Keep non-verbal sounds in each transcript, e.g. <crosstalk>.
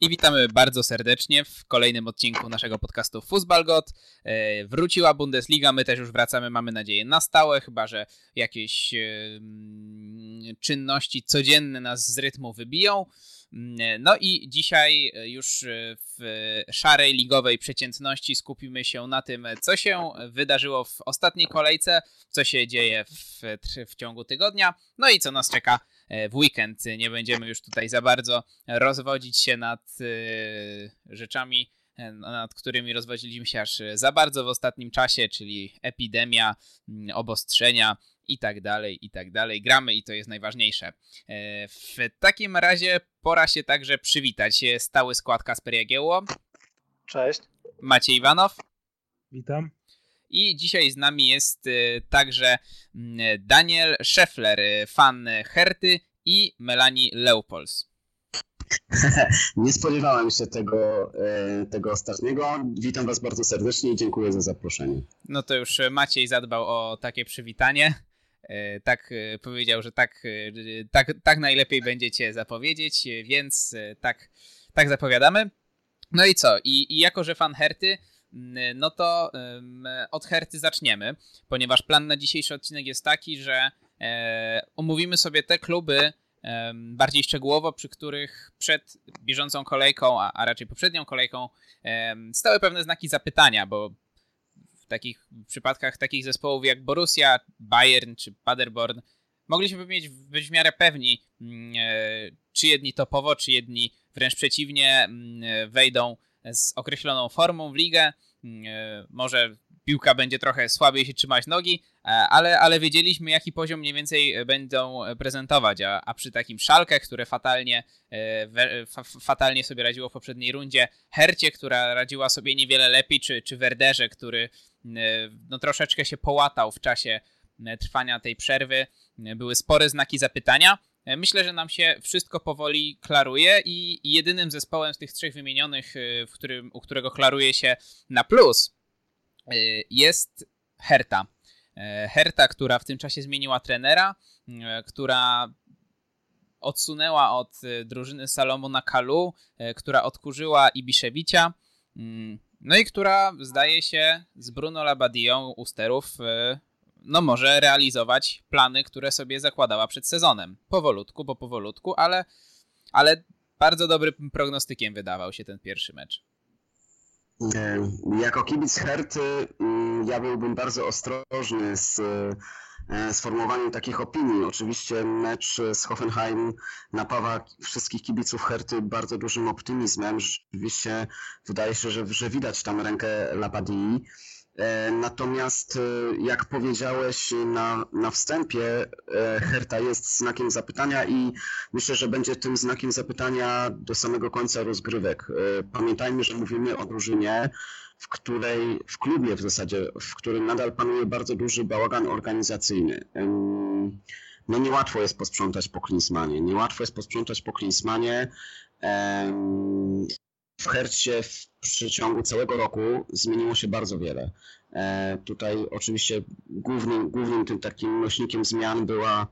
I witamy bardzo serdecznie w kolejnym odcinku naszego podcastu Fußballgott. E, wróciła Bundesliga, my też już wracamy, mamy nadzieję, na stałe, chyba że jakieś czynności codzienne nas z rytmu wybiją. Mm, no i dzisiaj już w szarej ligowej przeciętności skupimy się na tym, co się wydarzyło w ostatniej kolejce, co się dzieje w, w ciągu tygodnia, no i co nas czeka w weekend. Nie będziemy już tutaj za bardzo rozwodzić się nad e, rzeczami, e, nad którymi rozwodziliśmy się aż za bardzo w ostatnim czasie, czyli epidemia, mm, obostrzenia i tak dalej, i tak dalej. Gramy i to jest najważniejsze. W takim razie pora się także przywitać. Stały skład Kasper Jagiełło. Cześć. Maciej Iwanow. Witam. I dzisiaj z nami jest także mm, Daniel Scheffler, fan Herty i Melanie Leupolz. <laughs> Nie spodziewałem się tego, e, tego ostatniego. Witam Was bardzo serdecznie i dziękuję za zaproszenie. No to już Maciej zadbał o takie przywitanie. Tak powiedział, że tak, tak, tak najlepiej będziecie zapowiedzieć, więc tak, tak zapowiadamy. No i co? I, i jako, że fan Herty, no to od Herty zaczniemy, ponieważ plan na dzisiejszy odcinek jest taki, że e, omówimy sobie te kluby bardziej szczegółowo, przy których przed bieżącą kolejką, a, raczej poprzednią kolejką stały pewne znaki zapytania, bo w takich w przypadkach takich zespołów jak Borussia, Bayern czy Paderborn mogliśmy mieć, być w miarę pewni, e, czy jedni topowo, czy jedni wręcz przeciwnie wejdą z określoną formą w ligę. Mm, e, może piłka będzie trochę słabiej się trzymać nogi, e, ale, ale wiedzieliśmy, jaki poziom mniej więcej będą prezentować. A, a przy takim szalkę, które fatalnie, e, fatalnie sobie radziło w poprzedniej rundzie, Hercie, która radziła sobie niewiele lepiej, czy, czy Werderze, który no, troszeczkę się połatał w czasie trwania tej przerwy, były spore znaki zapytania. E, myślę, że nam się wszystko powoli klaruje i jedynym zespołem z tych trzech wymienionych, e, w którym, u którego klaruje się na plus, e, jest Herta. Herta, która w tym czasie zmieniła trenera, która odsunęła od drużyny Salomona Kalu, która odkurzyła Ibiszewicza, mm, no i która zdaje się z Bruno Labadią u sterów no może realizować plany, które sobie zakładała przed sezonem. Powolutku, po powolutku, ale, ale bardzo dobrym prognostykiem wydawał się ten pierwszy mecz. E, jako kibic Herty mm, ja byłbym bardzo ostrożny z e, sformułowaniem takich opinii. Oczywiście mecz z Hoffenheim napawa wszystkich kibiców Herty bardzo dużym optymizmem. Rzeczywiście wydaje się, że, że widać tam rękę Labadii. E, natomiast, e, jak powiedziałeś na, na wstępie, e, Herta jest znakiem zapytania i myślę, że będzie tym znakiem zapytania do samego końca rozgrywek. Pamiętajmy, że mówimy o drużynie, w której, w klubie w zasadzie, w którym nadal panuje bardzo duży bałagan organizacyjny. No niełatwo jest posprzątać po Klinsmanie. Niełatwo jest posprzątać po Klinsmanie w Hercie w przeciągu całego roku zmieniło się bardzo wiele. E, tutaj oczywiście głównym, głównym tym takim nośnikiem zmian była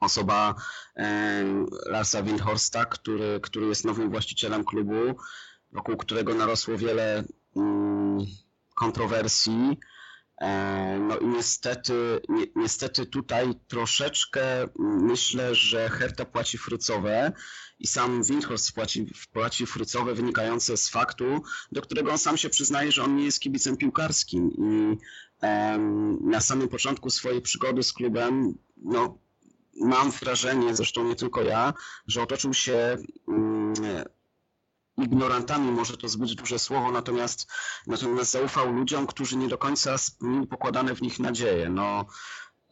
osoba e, Larsa Windhorsta, który, który jest nowym właścicielem klubu, wokół którego narosło wiele mm, kontrowersji. E, no i niestety, ni niestety tutaj troszeczkę myślę, że Herta płaci frycowe i sam Windhorst płaci, płaci frycowe wynikające z faktu, do którego on sam się przyznaje, że on nie jest kibicem piłkarskim. I na samym początku swojej przygody z klubem, no mam wrażenie, zresztą nie tylko ja, że otoczył się mm, ignorantami, może to zbyt duże słowo, natomiast, natomiast zaufał ludziom, którzy nie do końca spełnili pokładane w nich nadzieje. No,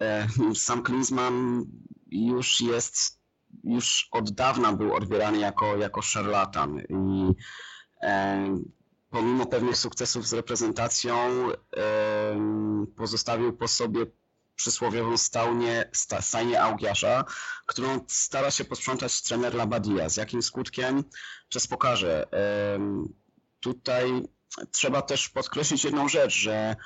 e, sam Klinsmann już jest, już od dawna był odbierany jako, jako szarlatan i e, pomimo pewnych sukcesów z reprezentacją e, pozostawił po sobie przysłowiową stałnie, sta, stajnię Augiasza, którą stara się posprzątać trener Labadia. Z jakim skutkiem? Czas pokaże. Tutaj trzeba też podkreślić jedną rzecz, że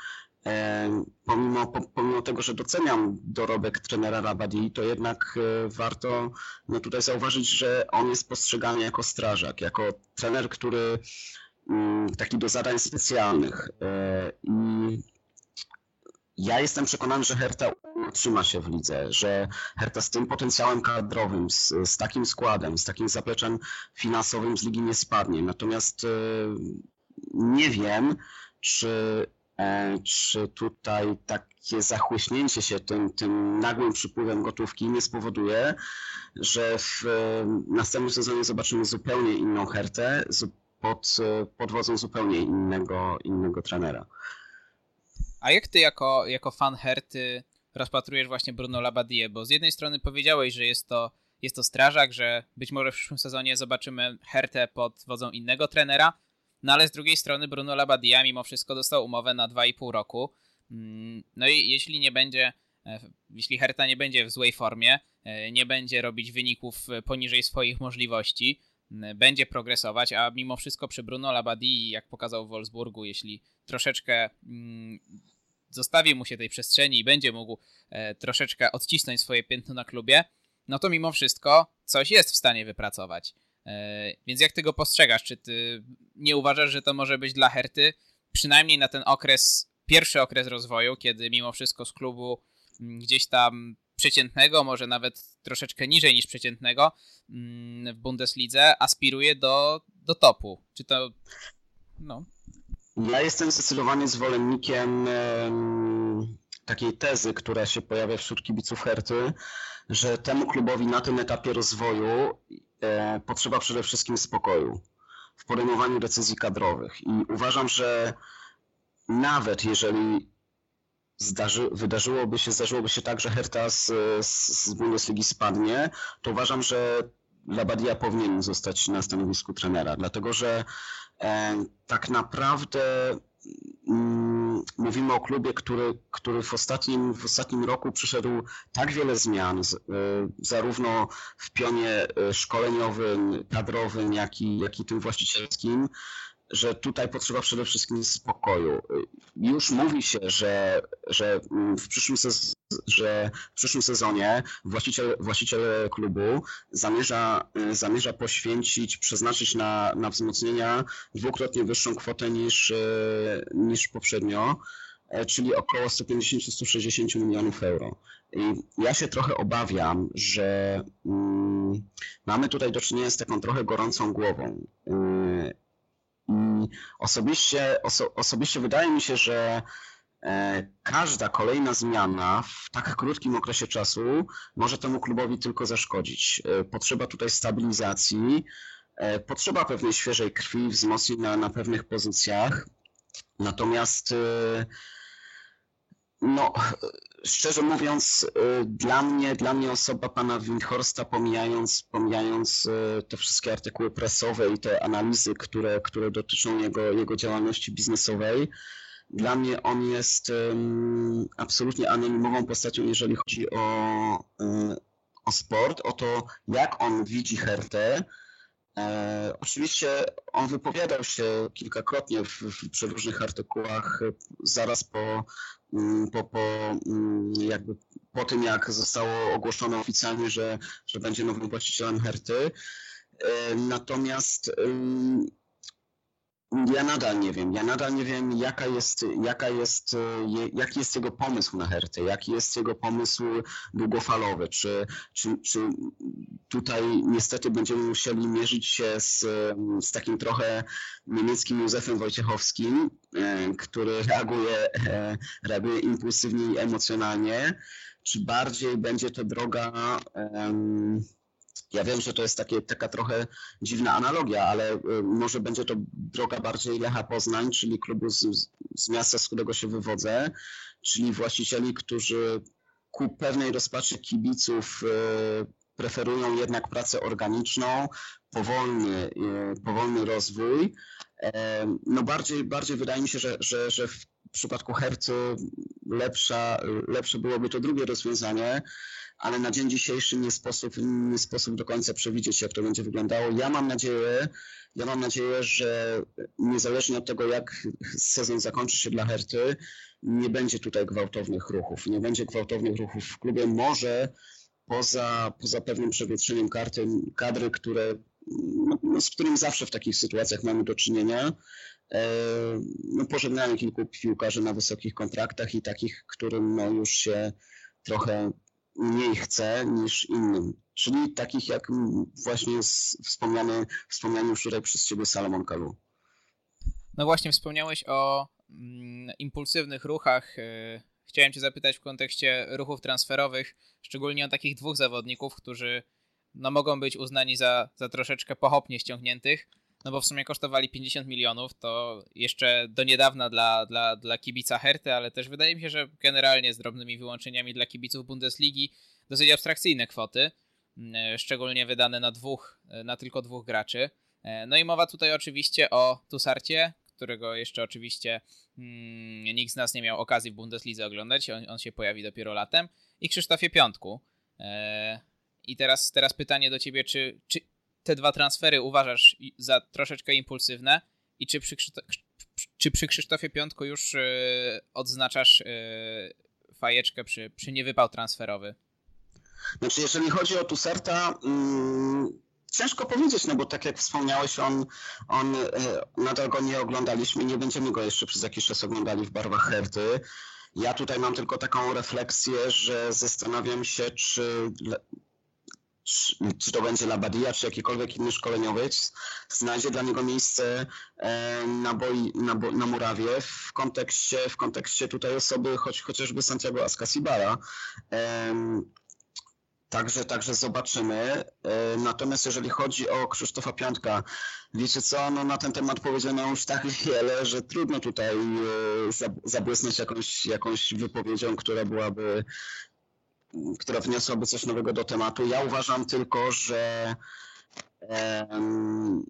pomimo, pomimo tego, że doceniam dorobek trenera Rabadi, to jednak warto no tutaj zauważyć, że on jest postrzegany jako strażak, jako trener, który mm, taki do zadań specjalnych. I ja jestem przekonany, że Herta utrzyma się w lidze, że Herta z tym potencjałem kadrowym, z, z takim składem, z takim zapleczem finansowym z ligi nie spadnie. Natomiast e, nie wiem, czy, e, czy tutaj takie zachłyśnięcie się tym, tym nagłym przypływem gotówki nie spowoduje, że w e, następnym sezonie zobaczymy zupełnie inną Hertę pod, pod wodzą zupełnie innego, innego trenera. A jak ty jako, jako fan Herty rozpatrujesz właśnie Bruno Labadie? Bo z jednej strony powiedziałeś, że jest to, jest to strażak, że być może w przyszłym sezonie zobaczymy Hertę pod wodzą innego trenera, no ale z drugiej strony Bruno Labadia mimo wszystko dostał umowę na 2,5 roku. Mm, no i jeśli nie będzie, e, jeśli Herta nie będzie w złej formie, e, nie będzie robić wyników poniżej swoich możliwości, będzie progresować, a mimo wszystko przy Bruno Labadii, jak pokazał w Wolfsburgu, jeśli troszeczkę mm, zostawi mu się tej przestrzeni i będzie mógł e, troszeczkę odcisnąć swoje piętno na klubie, no to mimo wszystko coś jest w stanie wypracować. E, więc jak ty go postrzegasz? Czy ty nie uważasz, że to może być dla Herty przynajmniej na ten okres, pierwszy okres rozwoju, kiedy mimo wszystko z klubu mm, gdzieś tam przeciętnego, może nawet troszeczkę niżej niż przeciętnego mm, w Bundeslidze, aspiruje do, do topu? Czy to. No. Ja jestem zdecydowanie zwolennikiem takiej tezy, która się pojawia wśród kibiców Herty, że temu klubowi na tym etapie rozwoju e, potrzeba przede wszystkim spokoju w podejmowaniu decyzji kadrowych. I uważam, że nawet jeżeli zdarzy, wydarzyłoby się, zdarzyłoby się tak, że Herta z, z Bundesligi spadnie, to uważam, że Labadia powinien zostać na stanowisku trenera, dlatego że tak naprawdę mm, mówimy o klubie, który, który w, ostatnim, w ostatnim roku przyszedł tak wiele zmian, e, zarówno w pionie e, szkoleniowym, kadrowym, jak i, jak i tym właścicielskim, że tutaj potrzeba przede wszystkim spokoju. Już mówi się, że, że, w, przyszłym że w przyszłym sezonie właściciel, właściciel klubu zamierza, zamierza poświęcić, przeznaczyć na, na wzmocnienia dwukrotnie wyższą kwotę niż, niż poprzednio, czyli około 150-160 milionów euro. I ja się trochę obawiam, że mm, mamy tutaj do czynienia z taką trochę gorącą głową. I osobiście, oso, osobiście wydaje mi się, że e, każda kolejna zmiana w tak krótkim okresie czasu może temu klubowi tylko zaszkodzić. E, potrzeba tutaj stabilizacji, e, potrzeba pewnej świeżej krwi, wzmocnień na, na pewnych pozycjach. Natomiast no, szczerze mówiąc, y, dla mnie, dla mnie osoba pana Windhorsta, pomijając, pomijając y, te wszystkie artykuły prasowe i te analizy, które, które dotyczą jego, jego działalności biznesowej, dla mnie on jest absolutnie anonimową postacią, jeżeli chodzi o, um, o sport, o to, jak on widzi Hertę, E, oczywiście on wypowiadał się kilkakrotnie w, w przeróżnych artykułach zaraz po, po, po, mm, jakby po tym, jak zostało ogłoszone oficjalnie, że, że będzie nowym właścicielem Herty. E, natomiast ja nadal nie wiem. Ja nadal nie wiem, jaka jest, jaka jest, jaki jest jego pomysł na Hertę, jaki jest jego pomysł długofalowy. Czy, czy, czy tutaj niestety będziemy musieli mierzyć się z, z takim trochę niemieckim Józefem Wojciechowskim, e, który reaguje, e, reaguje impulsywnie i emocjonalnie, czy bardziej będzie to droga. Um, ja wiem, że to jest takie, taka trochę dziwna analogia, ale y, może będzie to droga bardziej Lecha Poznań, czyli klubu z, z miasta, z którego się wywodzę, czyli właścicieli, którzy ku pewnej rozpaczy kibiców y, preferują jednak pracę organiczną, powolny, y, powolny rozwój. No bardziej, bardziej wydaje mi się, że, że, że w przypadku Hercy lepsza, lepsze byłoby to drugie rozwiązanie, ale na dzień dzisiejszy nie sposób, nie sposób do końca przewidzieć, jak to będzie wyglądało. Ja mam nadzieję, ja mam nadzieję, że niezależnie od tego, jak sezon zakończy się dla Herty, nie będzie tutaj gwałtownych ruchów. Nie będzie gwałtownych ruchów w klubie. Może poza, poza pewnym przewietrzeniem karty, kadry, które, no, z którym zawsze w takich sytuacjach mamy do czynienia. E, no, pożegnanie kilku piłkarzy na wysokich kontraktach i takich, którym no, już się trochę mniej chce niż innym. Czyli takich jak właśnie wspomniany, wspomniany już tutaj przez Ciebie Salomon Kalu. No właśnie wspomniałeś o mm, impulsywnych ruchach. E, chciałem Cię zapytać w kontekście ruchów transferowych, szczególnie o takich dwóch zawodników, którzy no, mogą być uznani za, za troszeczkę pochopnie ściągniętych, no bo w sumie kosztowali 50 milionów, to jeszcze do niedawna dla, dla, dla kibica Herty, ale też wydaje mi się, że generalnie z drobnymi wyłączeniami dla kibiców Bundesligi dosyć abstrakcyjne kwoty, mm, szczególnie wydane na dwóch, na tylko dwóch graczy. E, no i mowa tutaj oczywiście o Tusarcie, którego jeszcze oczywiście mm, nikt z nas nie miał okazji w Bundeslidze oglądać, on, on się pojawi dopiero latem, i Krzysztofie Piątku. E, I teraz, teraz pytanie do ciebie, czy, czy te dwa transfery uważasz za troszeczkę impulsywne i czy przy, czy przy Krzysztofie Piątku już e, odznaczasz e, fajeczkę przy, przy niewypał transferowy? Znaczy, jeżeli chodzi o Tusarta, mm, ciężko powiedzieć, no bo tak jak wspomniałeś, on, on e, nadal go nie oglądaliśmy, nie będziemy go jeszcze przez jakiś czas oglądali w barwach Herty. Ja tutaj mam tylko taką refleksję, że zastanawiam się, czy, czy, to będzie Labadia, czy jakikolwiek inny szkoleniowiec znajdzie dla niego miejsce e, na, boi, na, na murawie w kontekście, w kontekście tutaj osoby choć, chociażby Santiago Ascasibara. Także, także zobaczymy. E, natomiast jeżeli chodzi o Krzysztofa Piątka, wiecie co, no na ten temat powiedziano już tak <laughs> wiele, że trudno tutaj e, zabłysnąć jakąś, jakąś wypowiedzią, która byłaby, która wniosłaby coś nowego do tematu. Ja uważam tylko, że um,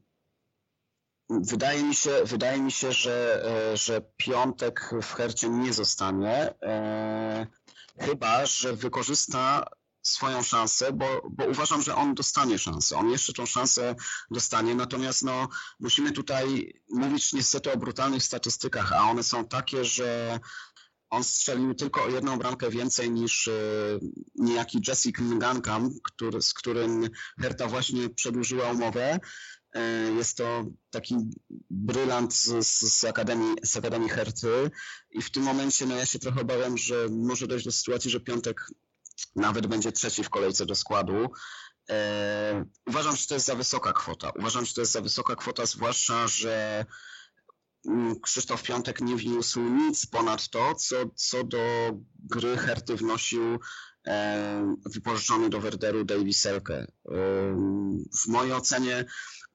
Wydaje mi się, wydaje mi się że, e, że piątek w Hercie nie zostanie, e, chyba że wykorzysta swoją szansę, bo, bo uważam, że on dostanie szansę. On jeszcze tą szansę dostanie, natomiast no, musimy tutaj mówić niestety o brutalnych statystykach, a one są takie, że on strzelił tylko o jedną bramkę więcej niż y, niejaki Jessica Ngankam, który, z którym Herta właśnie przedłużyła umowę. E, jest to taki brylant z, z, Akademii, z Akademii Herty i w tym momencie no, ja się trochę obawiam, że może dojść do sytuacji, że Piątek nawet będzie trzeci w kolejce do składu. E, uważam, że to jest za wysoka kwota. Uważam, że to jest za wysoka kwota, zwłaszcza, że Krzysztof Piątek nie wniósł nic ponad to, co, co do gry Herty wnosił e, wypożyczony do Werderu Davy Selke. E, w mojej ocenie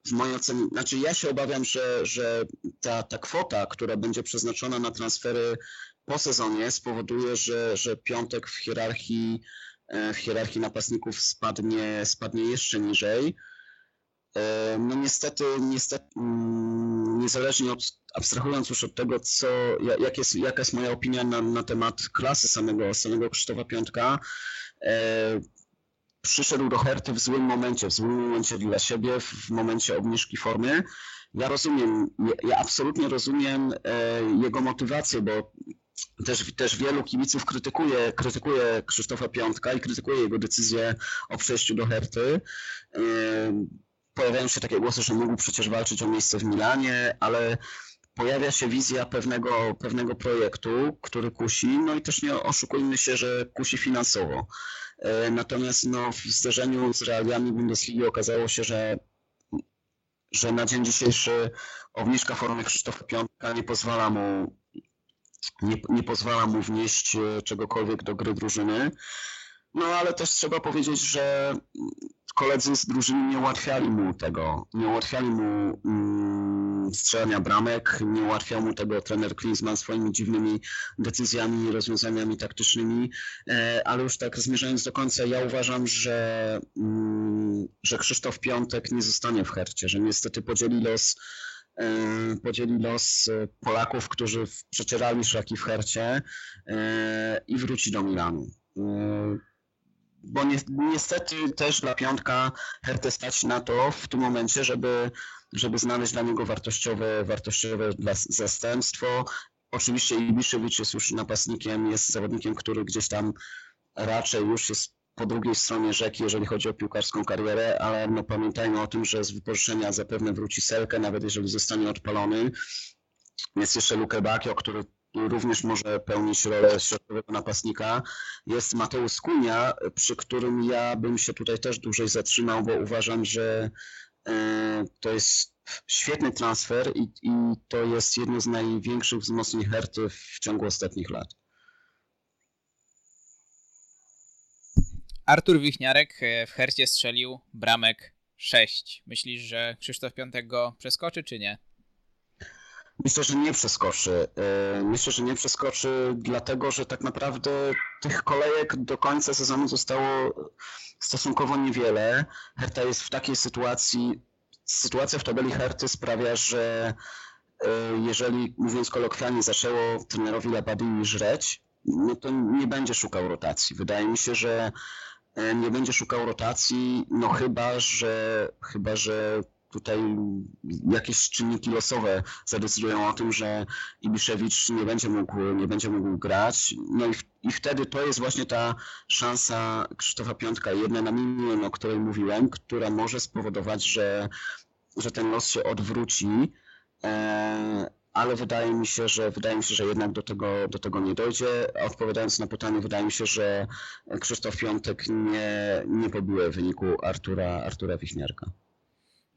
w mojej ocenie, znaczy ja się obawiam, że, że ta, ta kwota, która będzie przeznaczona na transfery po sezonie spowoduje, że, że piątek w hierarchii, e, w hierarchii napastników spadnie, spadnie jeszcze niżej. No niestety, niestety mm, niezależnie od, abstrahując już od tego, co, jak jest, jaka jest moja opinia na, na temat klasy samego, samego Krzysztofa Piątka, e, przyszedł do Herty w złym momencie, w złym momencie dla siebie, w momencie obniżki formy. Ja rozumiem, ja absolutnie rozumiem jego motywację, bo też, też wielu kibiców krytykuje, krytykuje Krzysztofa Piątka i krytykuje jego decyzję o przejściu do Herty. Pojawiają się takie głosy, że mógł przecież walczyć o miejsce w Milanie, ale pojawia się wizja pewnego, pewnego projektu, który kusi, no i też nie oszukujmy się, że kusi finansowo. Natomiast no, w zderzeniu z realiami Bundesligi okazało się, że że na dzień dzisiejszy obniżka formy Krzysztofa Piątka nie pozwala mu nie, nie pozwala mu wnieść e, czegokolwiek do gry drużyny. No ale też trzeba powiedzieć, że koledzy z drużyny nie ułatwiali mu tego, nie ułatwiali mu mm, strzelania bramek, nie ułatwiał mu tego trener Klinsmann swoimi dziwnymi decyzjami i rozwiązaniami taktycznymi, e, ale już tak zmierzając do końca, ja uważam, że, mm, że Krzysztof Piątek nie zostanie w Hercie, że niestety podzieli los E, podzieli los e, Polaków, którzy przecierali szlaki w Hercie e, i wróci do Milanu. Bo ni niestety też dla Piątka Hertę stać na to w tym momencie, żeby, żeby znaleźć dla niego wartościowe, wartościowe zastępstwo oczywiście Ibiszewicz jest już napastnikiem, jest zawodnikiem, który gdzieś tam raczej już jest po drugiej stronie rzeki, jeżeli chodzi o piłkarską karierę, ale no pamiętajmy o tym, że z wypożyczenia zapewne wróci Selkę, nawet jeżeli zostanie odpalony. Jest jeszcze Luke Bakio, który również może pełnić rolę środkowego napastnika. Jest Mateusz Kunia, przy którym ja bym się tutaj też dłużej zatrzymał, bo uważam, że e, to jest świetny transfer i, i to jest jedno z największych wzmocnień Herty w ciągu ostatnich lat. Artur Wichniarek e, w Hercie strzelił bramek 6. Myślisz, że Krzysztof Piątek go przeskoczy, czy nie? Myślę, że nie przeskoczy. E, myślę, że nie przeskoczy, dlatego że tak naprawdę tych kolejek do końca sezonu zostało stosunkowo niewiele. Herta jest w takiej sytuacji, sytuacja w tabeli Herty sprawia, że e, jeżeli, mówiąc kolokwialnie, zaczęło trenerowi Labadini żreć, no to nie będzie szukał rotacji. Wydaje mi się, że E, nie będzie szukał rotacji, no chyba, że chyba, że tutaj jakieś czynniki losowe zadecydują o tym, że Ibiszewicz nie będzie mógł, nie będzie mógł grać. No i, i wtedy to jest właśnie ta szansa Krzysztofa Piątka, jedna na milion, o której mówiłem, która może spowodować, że, że ten los się odwróci. E, ale wydaje mi się, że wydaje mi się, że jednak do tego, do tego nie dojdzie. Odpowiadając na pytanie, wydaje mi się, że Krzysztof Piątek nie, nie pobił wyniku Artura, Artura Wichniarka.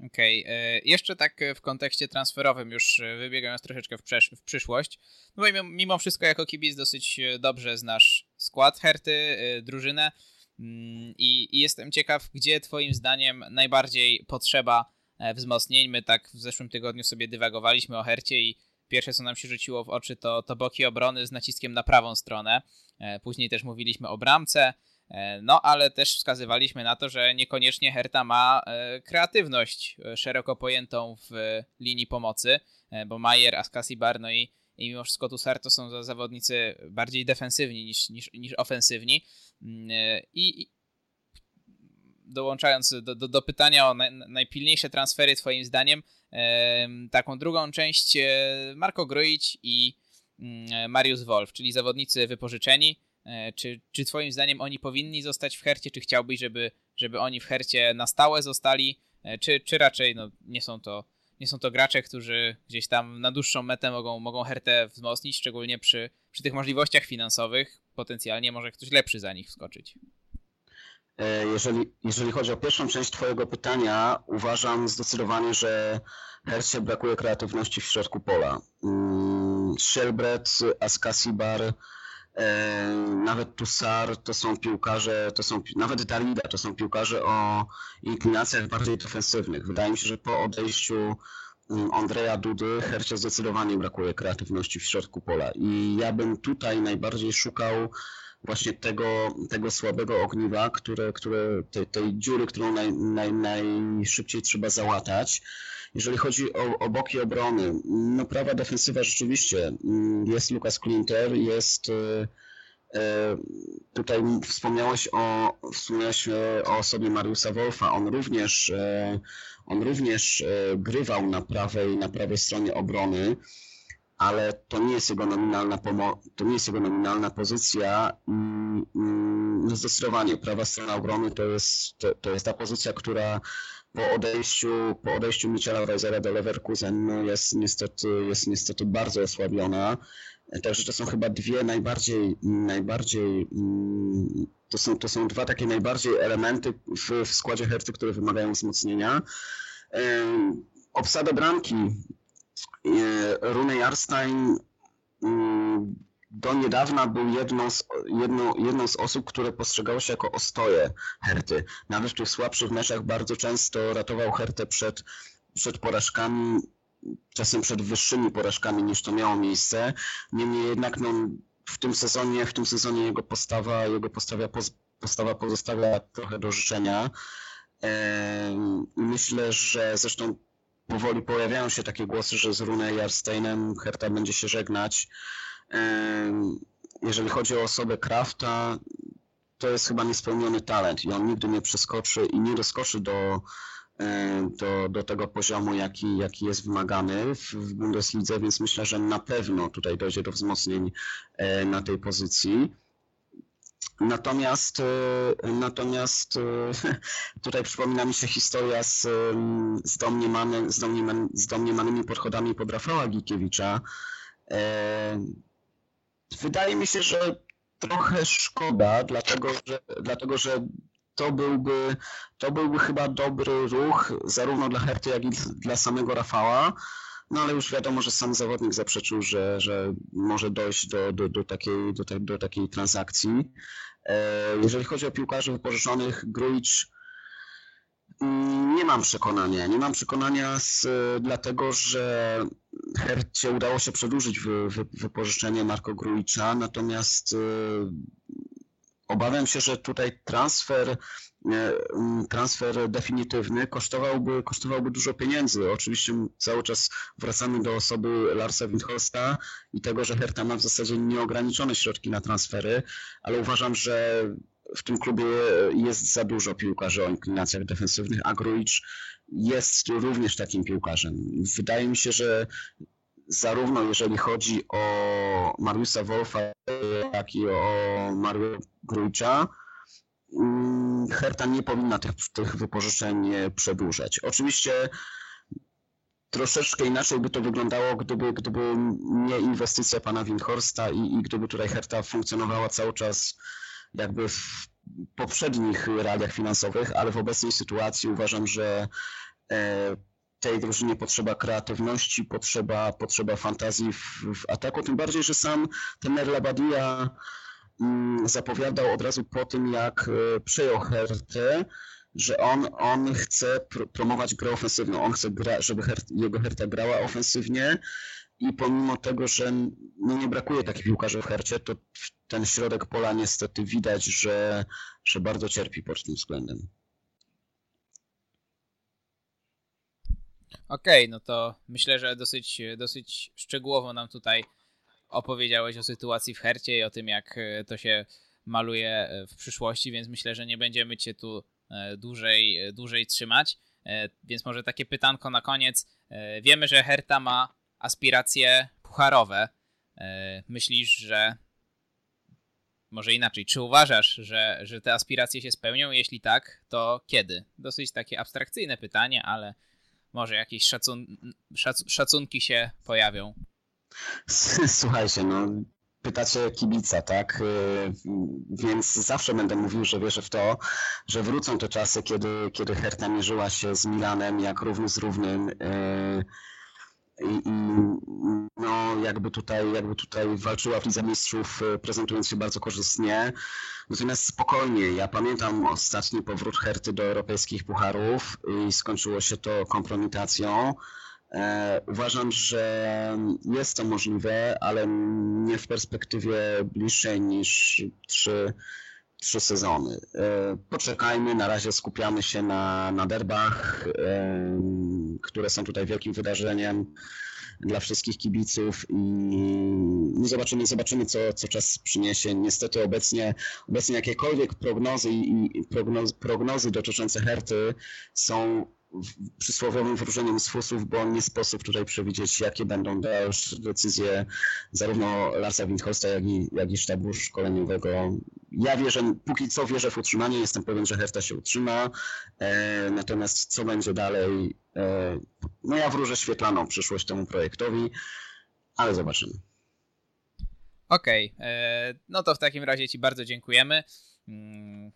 Okej, okay. jeszcze tak w kontekście transferowym, już wybiegając troszeczkę w, przesz- w przyszłość, no bo mimo wszystko jako kibic dosyć dobrze znasz skład Herty, e, drużynę mm, i, i jestem ciekaw, gdzie twoim zdaniem najbardziej potrzeba e, wzmocnień. My tak w zeszłym tygodniu sobie dywagowaliśmy o Hercie i Pierwsze, co nam się rzuciło w oczy, to, to boki obrony z naciskiem na prawą stronę. E, później też mówiliśmy o bramce. E, no, ale też wskazywaliśmy na to, że niekoniecznie Herta ma e, kreatywność szeroko pojętą w linii pomocy, bo Majer, Askasibar, no i, i mimo wszystko Tusar to są zawodnicy bardziej defensywni niż, niż, niż ofensywni. Mm, I, dołączając do, do, do pytania o najpilniejsze transfery, Twoim zdaniem, taką drugą część e, Marko Grujić i mm, Mariusz Wolf, czyli zawodnicy wypożyczeni. E, czy, czy Twoim zdaniem oni powinni zostać w Hercie, czy chciałbyś, żeby, żeby oni w Hercie na stałe zostali, e, czy, czy raczej no, nie, są to, nie są to gracze, którzy gdzieś tam na dłuższą metę mogą, mogą Hertę wzmocnić, szczególnie przy, przy tych możliwościach finansowych. Potencjalnie może ktoś lepszy za nich wskoczyć. E, jeżeli, jeżeli chodzi o pierwszą część Twojego pytania, uważam zdecydowanie, że Hercie brakuje kreatywności w środku pola. Mm, Shelbret, Askasibar, nawet Tussar to są piłkarze, to są, nawet Dalida to są piłkarze o inklinacjach bardziej defensywnych. Wydaje mi się, że po odejściu mm, Andrzeja Dudy Hercie zdecydowanie brakuje kreatywności w środku pola i ja bym tutaj najbardziej szukał właśnie tego, tego słabego ogniwa, które, które tej, tej dziury, którą naj, naj, najszybciej trzeba załatać. Jeżeli chodzi o, o boki obrony, no prawa defensywa rzeczywiście mm, jest Lukas Klinter, jest e, e, Tutaj wspomniałeś o, wspomniałeś o osobie Mariusa Wolfa. On również, e, on również grywał na prawej, na prawej stronie obrony ale to nie jest jego nominalna, pomo- to nie jest jego nominalna pozycja. Mm, mm, no zdecydowanie prawa strona obrony to jest, to, to, jest ta pozycja, która po odejściu, po odejściu Michela Weisera do Leverkusen no jest, niestety, jest niestety bardzo osłabiona. Także to są chyba dwie najbardziej, najbardziej mm, to są, to są dwa takie najbardziej elementy w, w składzie Herty, które wymagają wzmocnienia. Obsada bramki Rune Jarstein mm, do niedawna był jedną z, jedną, jedną z osób, które postrzegało się jako ostoje Herty. Nawet w tych słabszych meczach bardzo często ratował Hertę przed, przed porażkami, czasem przed wyższymi porażkami niż to miało miejsce. Niemniej jednak no, w tym sezonie, w tym sezonie jego postawa, jego postawa, postawa pozostawia trochę do życzenia. Myślę, że zresztą powoli pojawiają się takie głosy, że z Rune Jarsteinem Herta będzie się żegnać. Jeżeli chodzi o osobę Krafta, to jest chyba niespełniony talent i on nigdy nie przeskoczy i nie doskoczy do, do, do tego poziomu, jaki, jaki jest wymagany w, w Bundeslidze, więc myślę, że na pewno tutaj dojdzie do wzmocnień na tej pozycji. Natomiast, e, natomiast e, <laughs> tutaj przypomina mi się historia z, z, domniemany, z, domnieman, z domniemanymi podchodami pod Rafała Gikiewicza. Wydaje mi się, że trochę szkoda, dlatego że, dlatego, że to byłby, to byłby chyba dobry ruch zarówno dla Herty, jak i dla samego Rafała. No ale już wiadomo, że sam zawodnik zaprzeczył, że, że może dojść do, do, do, takiej, do, do takiej transakcji. E, jeżeli chodzi o piłkarzy wypożyczonych, Gruicz nie mam przekonania. Nie mam przekonania z, dlatego, że Hercie udało się przedłużyć wy, wy, wypożyczenie Marko Gruicza, natomiast e, obawiam się, że tutaj transfer E, transfer definitywny kosztowałby, kosztowałby dużo pieniędzy. Oczywiście cały czas wracamy do osoby Larsa Windhorsta i tego, że Hertha ma w zasadzie nieograniczone środki na transfery, ale uważam, że w tym klubie jest za dużo piłkarzy o inklinacjach defensywnych, a Gruicz jest również takim piłkarzem. Wydaje mi się, że zarówno jeżeli chodzi o Mariusa Wolfa, jak i o Mario Gruicza, Mm, Herta nie powinna tych, tych wypożyczeń przedłużać. Oczywiście troszeczkę inaczej by to wyglądało, gdyby, gdyby nie inwestycja pana Windhorsta i, i gdyby tutaj Herta funkcjonowała cały czas jakby w poprzednich realiach finansowych, ale w obecnej sytuacji uważam, że e, tej drużynie potrzeba kreatywności, potrzeba, potrzeba fantazji w, w ataku, tym bardziej, że sam ten Labadia Mm, zapowiadał od razu po tym, jak e, przejął Hertę, że on, on chce pr promować grę ofensywną. On chce, gra, żeby Her jego Herta grała ofensywnie i pomimo tego, że no nie brakuje takich piłkarzy w Hercie, to ten środek pola niestety widać, że, że bardzo cierpi pod tym względem. Okej, okay, no to myślę, że dosyć, dosyć szczegółowo nam tutaj opowiedziałeś o sytuacji w Hercie i o tym, jak e, to się maluje e, w przyszłości, więc myślę, że nie będziemy cię tu e, dłużej, dłużej trzymać. Więc może takie pytanko na koniec. Wiemy, że Herta ma aspiracje pucharowe. Myślisz, że może inaczej, czy uważasz, że, że te aspiracje się spełnią? Jeśli tak, to kiedy? Dosyć takie abstrakcyjne pytanie, ale może jakieś szacun szac szacunki się pojawią. <laughs> Słuchajcie, no pytacie kibica, tak? Y, więc zawsze będę mówił, że wierzę w to, że wrócą te czasy, kiedy, kiedy Herta mierzyła się z Milanem jak równy z równym. I, i no, jakby tutaj, jakby tutaj walczyła w Lidze Mistrzów, y, prezentując się bardzo korzystnie. Natomiast spokojnie, ja pamiętam ostatni powrót Herty do europejskich pucharów i skończyło się to kompromitacją. E, uważam, że jest to możliwe, ale nie w perspektywie bliższej niż trzy, trzy sezony. E, poczekajmy, na razie skupiamy się na, na derbach, e, które są tutaj wielkim wydarzeniem dla wszystkich kibiców i no zobaczymy, zobaczymy co, co czas przyniesie. Niestety obecnie, obecnie jakiekolwiek prognozy i prognozy, prognozy dotyczące Herty są przysłowiowym wróżeniem z fusów, bo nie sposób tutaj przewidzieć, jakie będą dalsze decyzje zarówno Larsa Windhorsta, jak i, jak i sztabu szkoleniowego. Ja wierzę, póki co wierzę w utrzymanie, jestem pewien, że Herta się utrzyma, e, natomiast co będzie dalej, e, no ja wróżę świetlaną przyszłość temu projektowi, ale zobaczymy. Okej, okay. E, no to w takim razie Ci bardzo dziękujemy. Mm,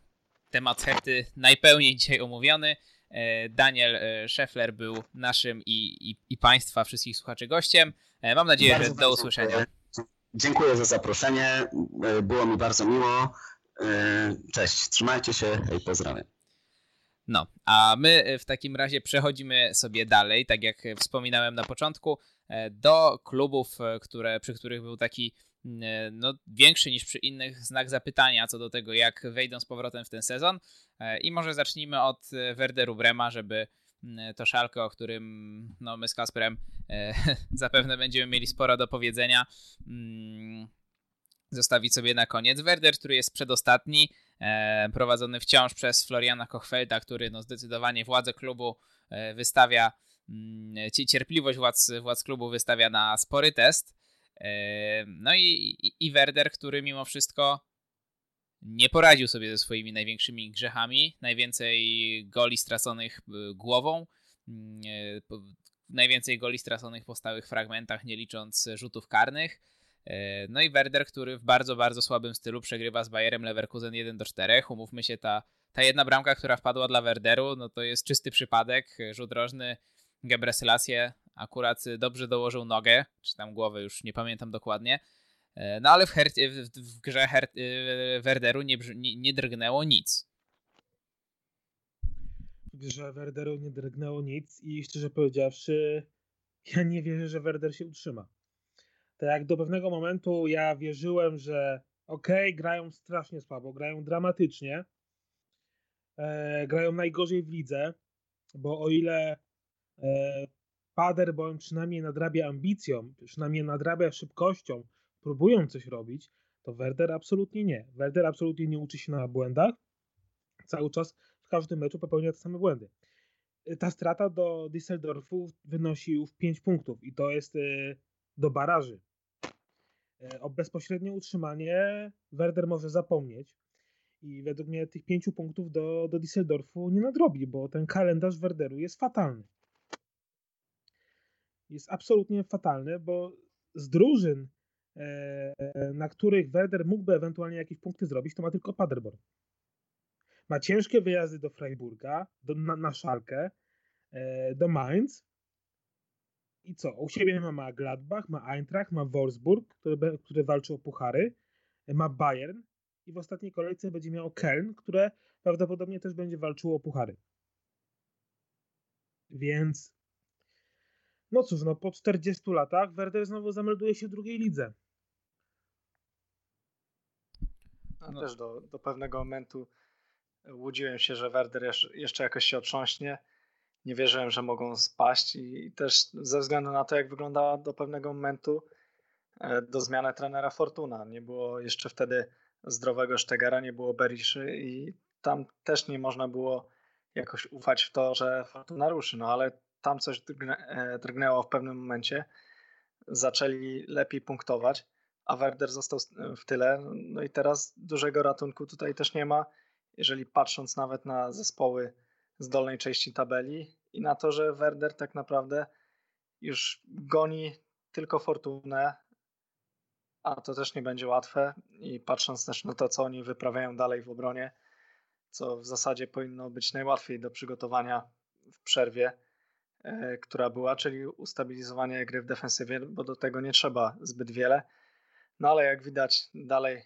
temat Herty najpełniej dzisiaj omówiony. E, Daniel e, Scheffler był naszym i, i, i Państwa, wszystkich słuchaczy gościem. E, mam nadzieję, bardzo, że do usłyszenia. Dziękuję. za zaproszenie. Było mi bardzo miło. Cześć, trzymajcie się i pozdrawiam. No, a my w takim razie przechodzimy sobie dalej, tak jak wspominałem na początku, do klubów, które, przy których był taki no, większy niż przy innych znak zapytania co do tego, jak wejdą z powrotem w ten sezon. E, I może zacznijmy od e, Werderu Brema, żeby to szalkę, o którym no, my z Kasperem <laughs> zapewne będziemy mieli sporo do powiedzenia. Mm, zostawić sobie na koniec. Werder, który jest przedostatni, e, prowadzony wciąż przez Floriana Kochfelda, który no, zdecydowanie władze klubu e, wystawia, mm, cierpliwość władz, władz klubu wystawia na spory test. E, no i, i Werder, który mimo wszystko nie poradził sobie ze swoimi największymi grzechami. Najwięcej goli straconych e, głową, mm, e, najwięcej goli straconych po stałych fragmentach, nie licząc rzutów karnych. E, no i Werder, który w bardzo, bardzo słabym stylu przegrywa z Bayerem Leverkusen 1 do 4. Umówmy się, ta, ta jedna bramka, która wpadła dla Werderu, no to jest czysty przypadek. Rzut rożny Gebre akurat dobrze dołożył nogę, czy tam głowę, już nie pamiętam dokładnie. E, no ale w, Her w, grze Her e, Werderu nie, nie, nie drgnęło nic. W grze Werderu nie drgnęło nic i szczerze powiedziawszy, ja nie wierzę, że Werder się utrzyma. Tak jak do pewnego momentu ja wierzyłem, że okej, okay, grają strasznie słabo, grają dramatycznie, e, grają najgorzej w lidze, bo o ile e, Paderborn przynajmniej nadrabia ambicją, przynajmniej nadrabia szybkością, próbują coś robić, to Werder absolutnie nie. Werder absolutnie nie uczy się na błędach. Cały czas w każdym meczu popełnia te same błędy. Ta strata do Düsseldorfu wynosi już 5 punktów i to jest e, do baraży. E, o bezpośrednie utrzymanie Werder może zapomnieć i według mnie tych 5 punktów do, do Düsseldorfu nie nadrobi, bo ten kalendarz Werderu jest fatalny. Jest absolutnie fatalny, bo z drużyn, na których Werder mógłby ewentualnie jakieś punkty zrobić, to ma tylko Paderborn. Ma ciężkie wyjazdy do Freiburga, do, na, na Szalkę, e, do Mainz, i co? U siebie ma Gladbach, ma Eintracht, ma Wolfsburg, który, który walczy o puchary, ma Bayern i w ostatniej kolejce będzie miał Köln, które prawdopodobnie też będzie walczyło o puchary. Więc no cóż, no po 40 latach Werder znowu zamelduje się w drugiej lidze. No, też do, do pewnego momentu łudziłem się, że Werder jeszcze jakoś się otrząśnie nie wierzyłem, że mogą spaść i też ze względu na to, jak wyglądała do pewnego momentu e, do zmiany trenera Fortuna. Nie było jeszcze wtedy zdrowego Sztegera, nie było Beriszy i tam też nie można było jakoś ufać w to, że Fortuna ruszy, no ale tam coś e, drgnęło w pewnym momencie. Zaczęli lepiej punktować, a Werder został w tyle. No i teraz dużego ratunku tutaj też nie ma. Jeżeli patrząc nawet na zespoły z dolnej części tabeli i na to, że Werder tak naprawdę już goni tylko fortunę, a to też nie będzie łatwe i patrząc też na to, co oni wyprawiają dalej w obronie, co w zasadzie powinno być najłatwiej do przygotowania w przerwie, e, która była, czyli ustabilizowanie gry w defensywie, bo do tego nie trzeba zbyt wiele. No ale jak widać, dalej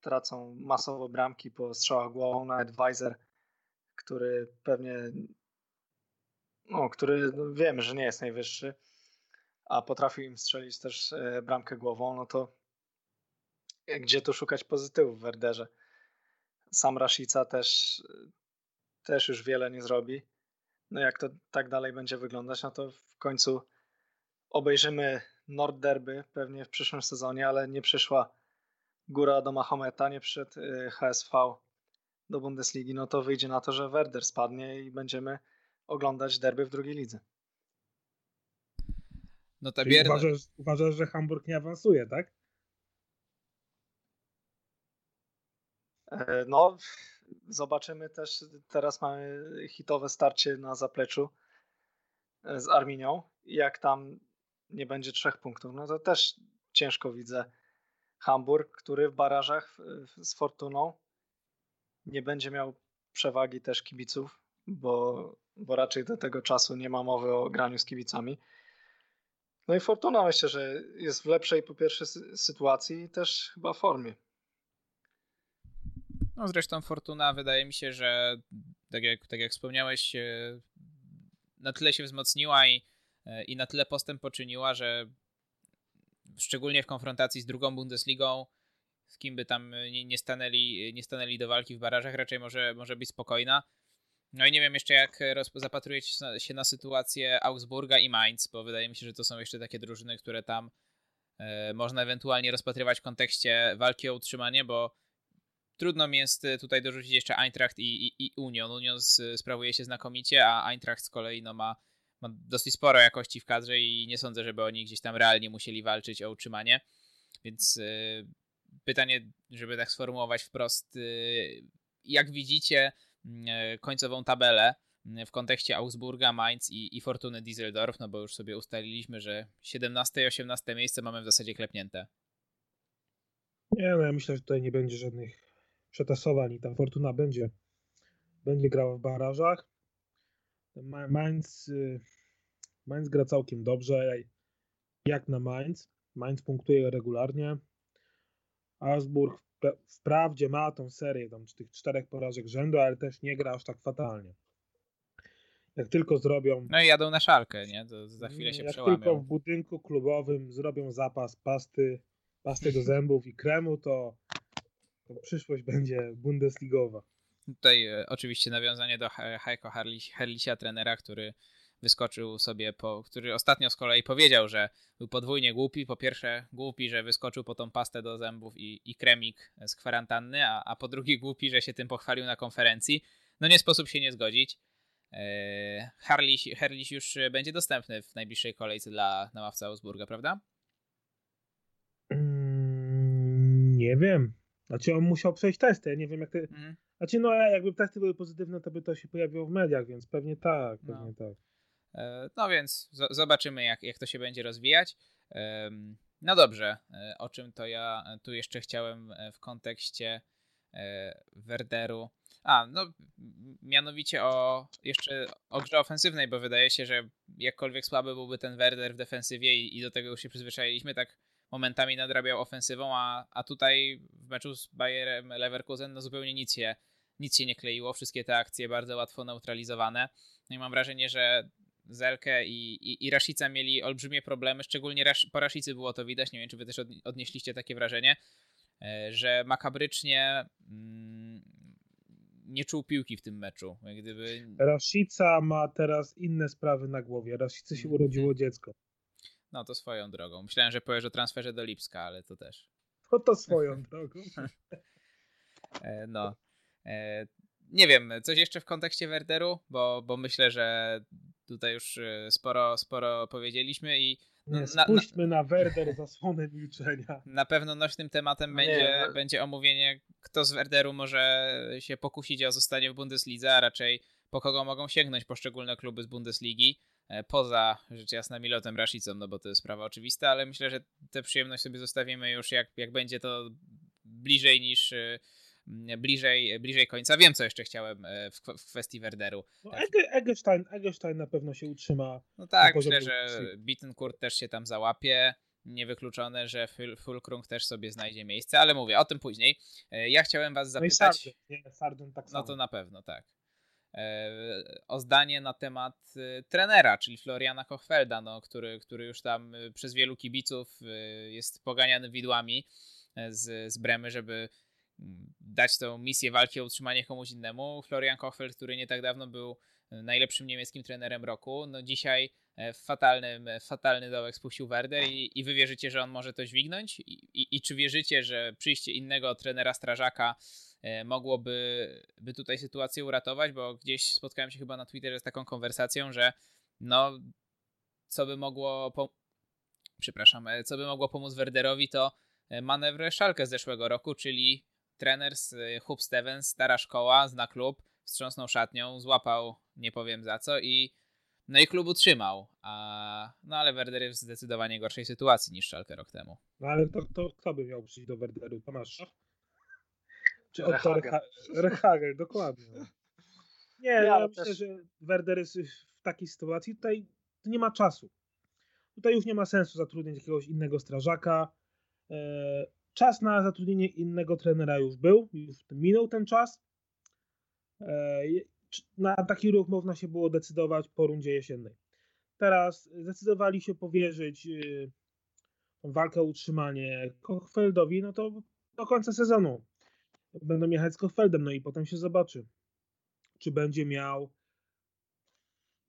tracą masowo bramki po strzałach głową, nawet Weiser który pewnie, no, który no, wiemy, że nie jest najwyższy, a potrafił im strzelić też e, bramkę głową, no to gdzie tu szukać pozytywów w Werderze? Sam Rashica też, też już wiele nie zrobi. No jak to tak dalej będzie wyglądać, no to w końcu obejrzymy Nord Derby pewnie w przyszłym sezonie, ale nie przyszła góra do Mahometa, nie przyszedł e, HSV do Bundesligi, no to wyjdzie na to, że Werder spadnie i będziemy oglądać derby w drugiej lidze. No ta bierna... uważasz, uważasz, że Hamburg nie awansuje, tak? E, no, zobaczymy też. Teraz mamy hitowe starcie na zapleczu e, z Arminią. Jak tam nie będzie trzech punktów, no to też ciężko widzę Hamburg, który w barażach z Fortuną nie będzie miał przewagi też kibiców, bo, bo raczej do tego czasu nie ma mowy o graniu z kibicami. No i Fortuna myślę, że jest w lepszej po pierwsze sytuacji i też chyba formie. No zresztą Fortuna wydaje mi się, że tak jak, tak jak wspomniałeś, na tyle się wzmocniła i, i na tyle postęp poczyniła, że szczególnie w konfrontacji z drugą Bundesligą z kim by tam nie, nie, stanęli, nie stanęli do walki w barażach, raczej może, może być spokojna. No i nie wiem jeszcze, jak zapatrujecie się na sytuację Augsburga i Mainz, bo wydaje mi się, że to są jeszcze takie drużyny, które tam można ewentualnie rozpatrywać w kontekście walki o utrzymanie, bo trudno mi jest tutaj dorzucić jeszcze Eintracht i, i, i Union. Union sprawuje się znakomicie, a Eintracht z kolei no, ma, ma dosyć sporo jakości w kadrze i nie sądzę, żeby oni gdzieś tam realnie musieli walczyć o utrzymanie. Więc y, pytanie, żeby tak sformułować wprost, y, jak widzicie y, końcową tabelę w kontekście Augsburga, Mainz i, i Fortuny Düsseldorf, no bo już sobie ustaliliśmy, że 17 i 18 miejsce mamy w zasadzie klepnięte. Nie, no ja myślę, że tutaj nie będzie żadnych przetasowań i ta Fortuna będzie, będzie grała w barażach. Mainz, Mainz gra całkiem dobrze, jak na Mainz. Mainz punktuje regularnie. Augsburg wprawdzie ma tą serię tam tych czterech porażek rzędu, ale też nie gra aż tak fatalnie. Jak tylko zrobią. No i jadą na szalkę, nie? To za chwilę się jak przełamią. Jak tylko w budynku klubowym zrobią zapas pasty, pasty do zębów i kremu, to, to przyszłość będzie bundesligowa. Tutaj e, oczywiście nawiązanie do Heiko Herlisia, trenera, który wyskoczył sobie, po, który ostatnio z kolei powiedział, że był podwójnie głupi. Po pierwsze głupi, że wyskoczył po tą pastę do zębów i, i kremik z kwarantanny, a, a po drugie głupi, że się tym pochwalił na konferencji. No nie sposób się nie zgodzić. Harliś, Herliś już będzie dostępny w najbliższej kolejce dla namawca Augsburga, prawda? Mm, nie wiem. Znaczy on musiał przejść testy, ja nie wiem jak te... Mm. Znaczy no jakby testy były pozytywne, to by to się pojawiło w mediach, więc pewnie tak, pewnie no. tak. E, no więc zobaczymy, jak, jak to się będzie rozwijać. No dobrze, e, o czym to ja tu jeszcze chciałem e, w kontekście Werderu. A, no mianowicie o jeszcze o grze ofensywnej, bo wydaje się, że jakkolwiek słaby byłby ten Werder w defensywie i, i do tego już się przyzwyczailiśmy, tak momentami nadrabiał ofensywą, a, a tutaj w meczu z Bayerem Leverkusen no zupełnie nic się, nic się nie kleiło, wszystkie te akcje bardzo łatwo neutralizowane. No i mam wrażenie, że Zelkę i, i, i Rashica mieli olbrzymie problemy, szczególnie Rasz, po Rashicy było to widać, nie wiem czy wy też odnieśliście takie wrażenie, e, że makabrycznie mm, nie czuł piłki w tym meczu. Jak gdyby... Rashica ma teraz inne sprawy na głowie. Rashicy się urodziło dziecko. No to swoją drogą. Myślałem, że powiesz o transferze do Lipska, ale to też. No to swoją <laughs> drogą. E, no. E, nie wiem, coś jeszcze w kontekście Werderu, bo, bo myślę, że tutaj już e, sporo, sporo powiedzieliśmy i no, nie, spuśćmy na, na Werder zasłonę milczenia. Na pewno nośnym tematem no będzie, nie, no. będzie omówienie, kto z Werderu może się pokusić o zostanie w Bundeslidze, a raczej po kogo mogą sięgnąć poszczególne kluby z Bundesligi. E, poza rzecz jasna Milotem Rashicą, no bo to jest sprawa oczywista, ale myślę, że tę przyjemność sobie zostawimy już jak, jak będzie to bliżej niż e, bliżej, bliżej końca. Wiem, co jeszcze chciałem e, w, w kwestii Werderu. No, Eggestein, Eggestein na pewno się utrzyma. No tak, myślę, że Bittencourt też się tam załapie. Niewykluczone, że Fulkrung też sobie znajdzie miejsce, ale mówię o tym później. Ja chciałem was zapytać. No i Sarden, nie, Sarden tak samo. No to na pewno, tak. E, o zdanie na temat e, trenera, czyli Floriana Kochfelda, no, który, który już tam e, przez wielu kibiców jest poganiany widłami z, z Bremy, żeby mm, dać tą misję walki o utrzymanie komuś innemu. Florian Kochfeld, który nie tak dawno był najlepszym niemieckim trenerem roku, no dzisiaj w fatalnym, fatalny dołek spuścił Werder i, i wy wierzycie, że on może to dźwignąć? I, i, I czy wierzycie, że przyjście innego trenera strażaka E, mogłoby by tutaj sytuację uratować, bo gdzieś spotkałem się chyba na Twitterze z taką konwersacją, że no, co by mogło, przepraszam, e, co by mogło pomóc Werderowi, to e, manewr Szalkę z zeszłego roku, czyli trener z Hub Stevens, stara szkoła, zna klub, wstrząsnął szatnią, złapał nie powiem za co i no i klub utrzymał, a, no ale Werder jest w zdecydowanie gorszej sytuacji niż Szalkę rok temu. No ale to, to kto by miał przyjść do Werderu? Tomasz czy Otto Rehagel, dokładnie. Nie, ja, ja myślę, też... że Werder jest w takiej sytuacji, tutaj nie ma czasu. Tutaj już nie ma sensu zatrudnić jakiegoś innego strażaka. E, czas na zatrudnienie innego trenera już był, już minął ten czas. Na taki ruch można się było decydować po rundzie jesiennej. Teraz zdecydowali się powierzyć e, walkę o utrzymanie Kochfeldowi, no to do końca sezonu będą jechać z Kochfeldem, no i potem się zobaczy, czy będzie miał.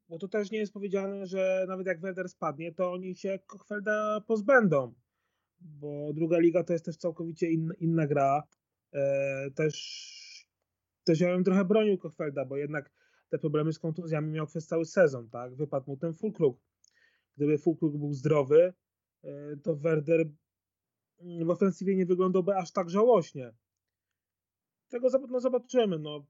Bo to też nie jest powiedziane, że nawet jak Werder spadnie, to oni się Kochfelda pozbędą. bo druga liga to jest też całkowicie inna, inna gra. E, też, też ja bym trochę bronił Kochfelda, bo jednak te problemy z kontuzjami miał przez cały sezon, tak? Wypadł mu ten Fulkrug. Gdyby Fulkrug był zdrowy, e, to Werder w ofensywie nie wyglądałby aż tak żałośnie. Tego no, zobaczymy, no.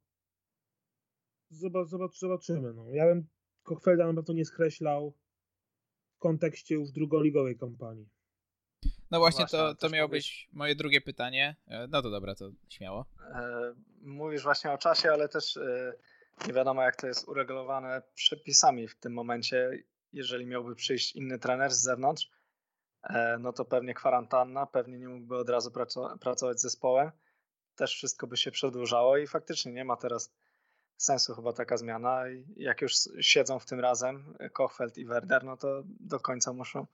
Zobacz, zobaczymy, no. Ja bym Kochfelda na pewno nie skreślał w kontekście już drugoligowej kampanii. No właśnie, właśnie to, to miało mówisz... być moje drugie pytanie. E, no to dobra, to śmiało. E, mówisz właśnie o czasie, ale też e, nie wiadomo jak to jest uregulowane przepisami w tym momencie. Jeżeli miałby przyjść inny trener z zewnątrz, no to pewnie kwarantanna, pewnie nie mógłby od razu pracować z zespołem. Też wszystko by się przedłużało i faktycznie nie ma teraz sensu chyba taka zmiana. Jak już siedzą w tym razem Kochfeld i Werder, no to do końca muszą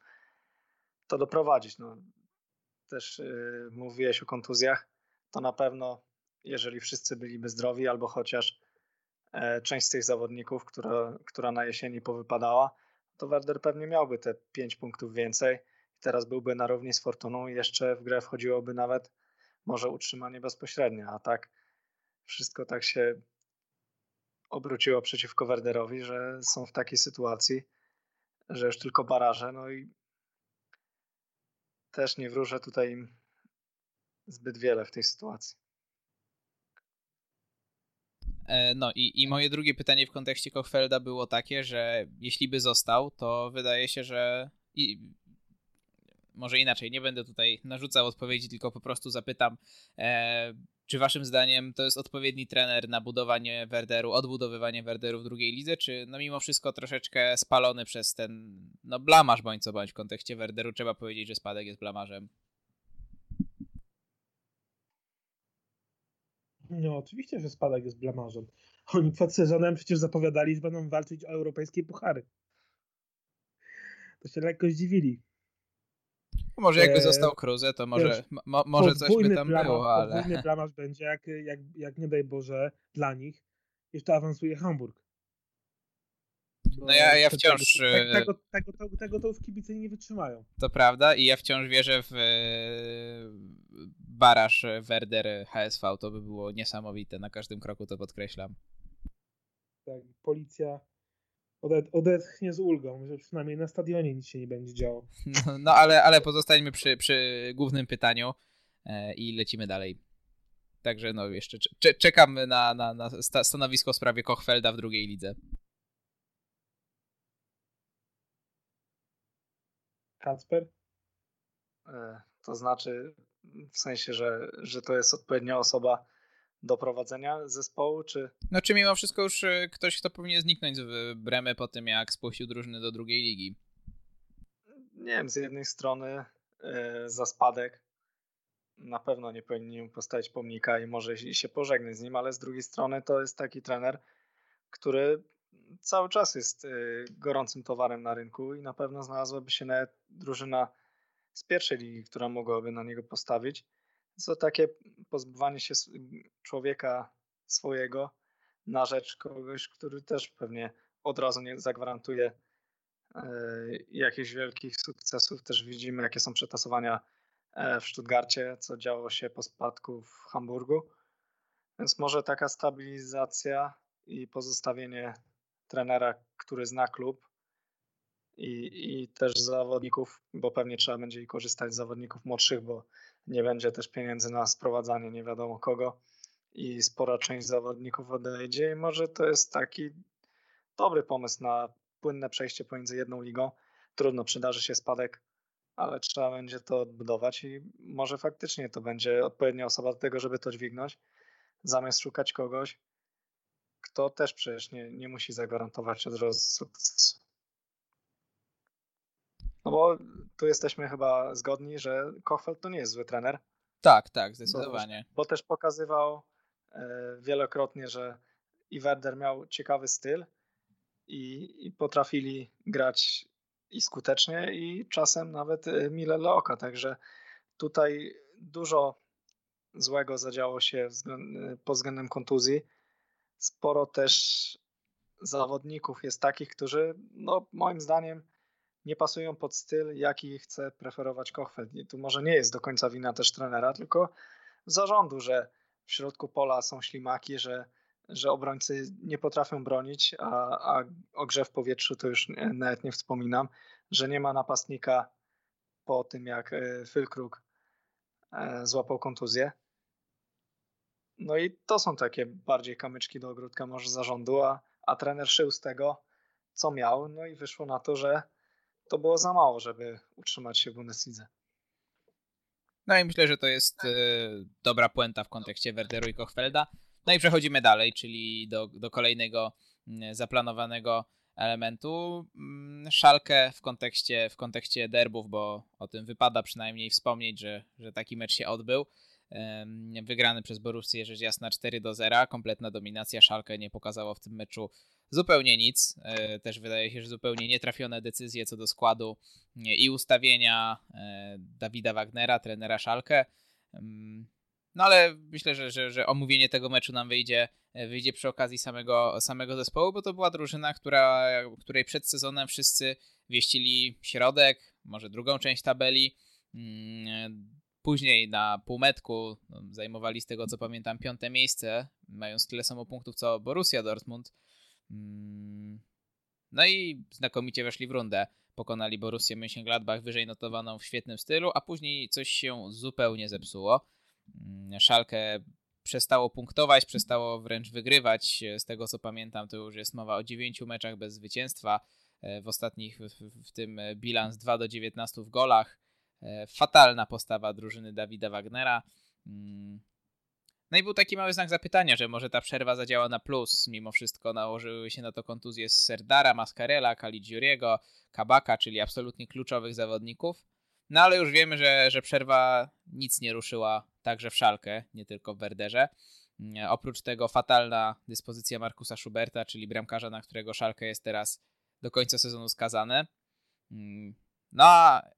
to doprowadzić. No, też yy, mówiłeś o kontuzjach, to na pewno jeżeli wszyscy byliby zdrowi, albo chociaż e, część z tych zawodników, która, która na jesieni powypadała, to Werder pewnie miałby te 5 punktów więcej. Teraz byłby na równi z Fortuną i jeszcze w grę wchodziłoby nawet może utrzymanie bezpośrednie, a tak wszystko tak się obróciło przeciwko Werderowi, że są w takiej sytuacji, że już tylko baraże, no i też nie wróżę tutaj zbyt wiele w tej sytuacji. E, no i, i moje drugie pytanie w kontekście Kochfelda było takie, że jeśli by został, to wydaje się, że może inaczej, nie będę tutaj narzucał odpowiedzi, tylko po prostu zapytam, e, czy waszym zdaniem to jest odpowiedni trener na budowanie Werderu, odbudowywanie Werderu w drugiej lidze, czy no mimo wszystko troszeczkę spalony przez ten no blamaż bądź co bądź w kontekście Werderu, trzeba powiedzieć, że spadek jest blamażem? No oczywiście, że spadek jest blamażem. Oni przed sezonem przecież zapowiadali, że będą walczyć o europejskie puchary. To się lekko zdziwili. Może jakby e, został Cruze, to może, wiesz, mo, może coś by tam blamaż, było, ale... Podwójny blamaż będzie, jak, jak, jak nie daj Boże, dla nich jeszcze awansuje Hamburg. no ja, ja wciąż... Tego, e, tego, tego, tego, tego to w kibice nie wytrzymają. To prawda i ja wciąż wierzę w e, baraż Werder HSV. To by było niesamowite. Na każdym kroku to podkreślam. Tak, policja odetchnie z ulgą, że przynajmniej na stadionie nic się nie będzie działo. <laughs> No, no ale, ale pozostańmy przy, przy głównym pytaniu e, i lecimy dalej. Także no jeszcze czekam na, na, na stanowisko w sprawie Kochfelda w drugiej lidze. Kacper? E, to znaczy w sensie, że, że to jest odpowiednia osoba do prowadzenia zespołu, czy... No czy mimo wszystko już e, ktoś, kto powinien zniknąć z Bremy po tym, jak spuścił drużyny do drugiej ligi? Nie wiem, z jednej strony yy, za spadek na pewno nie powinien mu postawić pomnika i może się pożegnać z nim, ale z drugiej strony to jest taki trener, który cały czas jest yy, gorącym towarem na rynku i na pewno znalazłaby się nawet drużyna z pierwszej ligi, która mogłaby na niego postawić to takie pozbywanie się człowieka swojego na rzecz kogoś, który też pewnie od razu nie zagwarantuje e, jakichś wielkich sukcesów. Też widzimy, jakie są przetasowania e, w Stuttgarcie, co działo się po spadku w Hamburgu. Więc może taka stabilizacja i pozostawienie trenera, który zna klub i, i też zawodników, bo pewnie trzeba będzie korzystać z zawodników młodszych, bo nie będzie też pieniędzy na sprowadzanie nie wiadomo kogo i spora część zawodników odejdzie i może to jest taki dobry pomysł na płynne przejście pomiędzy jedną ligą. Trudno, przydarzy się spadek, ale trzeba będzie to odbudować i może faktycznie to będzie odpowiednia osoba do tego, żeby to dźwignąć, zamiast szukać kogoś, kto też przecież nie, nie musi zagwarantować od razu sukcesu. No bo tu jesteśmy chyba zgodni, że Kochfeld to nie jest zły trener. Tak, tak, zdecydowanie. Bo, bo też pokazywał e, wielokrotnie, że i Werder miał ciekawy styl i, i potrafili grać i skutecznie i czasem nawet e, mile dla oka, także tutaj dużo złego zadziało się pod względem kontuzji. Sporo też zawodników jest takich, którzy no, moim zdaniem nie pasują pod styl, jaki chce preferować Kochfeld. Tu może nie jest do końca wina też trenera, tylko zarządu, że w środku pola są ślimaki, że, że obrońcy nie potrafią bronić, a, a o grze w powietrzu to już nawet nie wspominam, że nie ma napastnika po tym, jak e, Fylkruk e, złapał kontuzję. No i to są takie bardziej kamyczki do ogródka może zarządu, a, a trener szył z tego, co miał, no i wyszło na to, że to było za mało, żeby utrzymać się w Bundeslidze. No i myślę, że to jest e, dobra puenta w kontekście Werderu i Kochfelda. No i przechodzimy dalej, czyli do, do kolejnego mm, zaplanowanego elementu. Mm, Szalkę w kontekście, w kontekście derbów, bo o tym wypada przynajmniej wspomnieć, że, że taki mecz się odbył. Wygrany przez Borussię rzecz jasna 4 do 0. Kompletna dominacja. Szalkę nie pokazało w tym meczu zupełnie nic. E, też wydaje się, że zupełnie nietrafione decyzje co do składu i ustawienia e, Dawida Wagnera, trenera Szalkę. No ale myślę, że, że, że omówienie tego meczu nam wyjdzie, e, wyjdzie przy okazji samego, samego zespołu, bo to była drużyna, która, której przed sezonem wszyscy wieścili środek, może drugą część tabeli. Mm, później na półmetku no, zajmowali z tego co pamiętam piąte miejsce, mając tyle samo punktów co Borussia Dortmund. Mm, no i znakomicie weszli w rundę. Pokonali Borussię Mönchengladbach wyżej notowaną w świetnym stylu, a później coś się zupełnie zepsuło. Mm, Szalkę przestało punktować, przestało wręcz wygrywać. Z tego co pamiętam, to już jest mowa o 9 meczach bez zwycięstwa. E, w ostatnich, w, tym bilans 2 do 19 w golach. E, fatalna postawa drużyny Dawida Wagnera. No i był taki mały znak zapytania, że może ta przerwa zadziała na plus. Mimo wszystko nałożyły się na to kontuzje z Serdara, Mascarella, Caligiuriego, Kabaka, czyli absolutnie kluczowych zawodników. No ale już wiemy, że, że przerwa nic nie ruszyła także w szalkę, nie tylko w Werderze. Mm, oprócz tego fatalna dyspozycja Markusa Schuberta, czyli bramkarza, na którego szalkę jest teraz do końca sezonu skazane. Mm, no a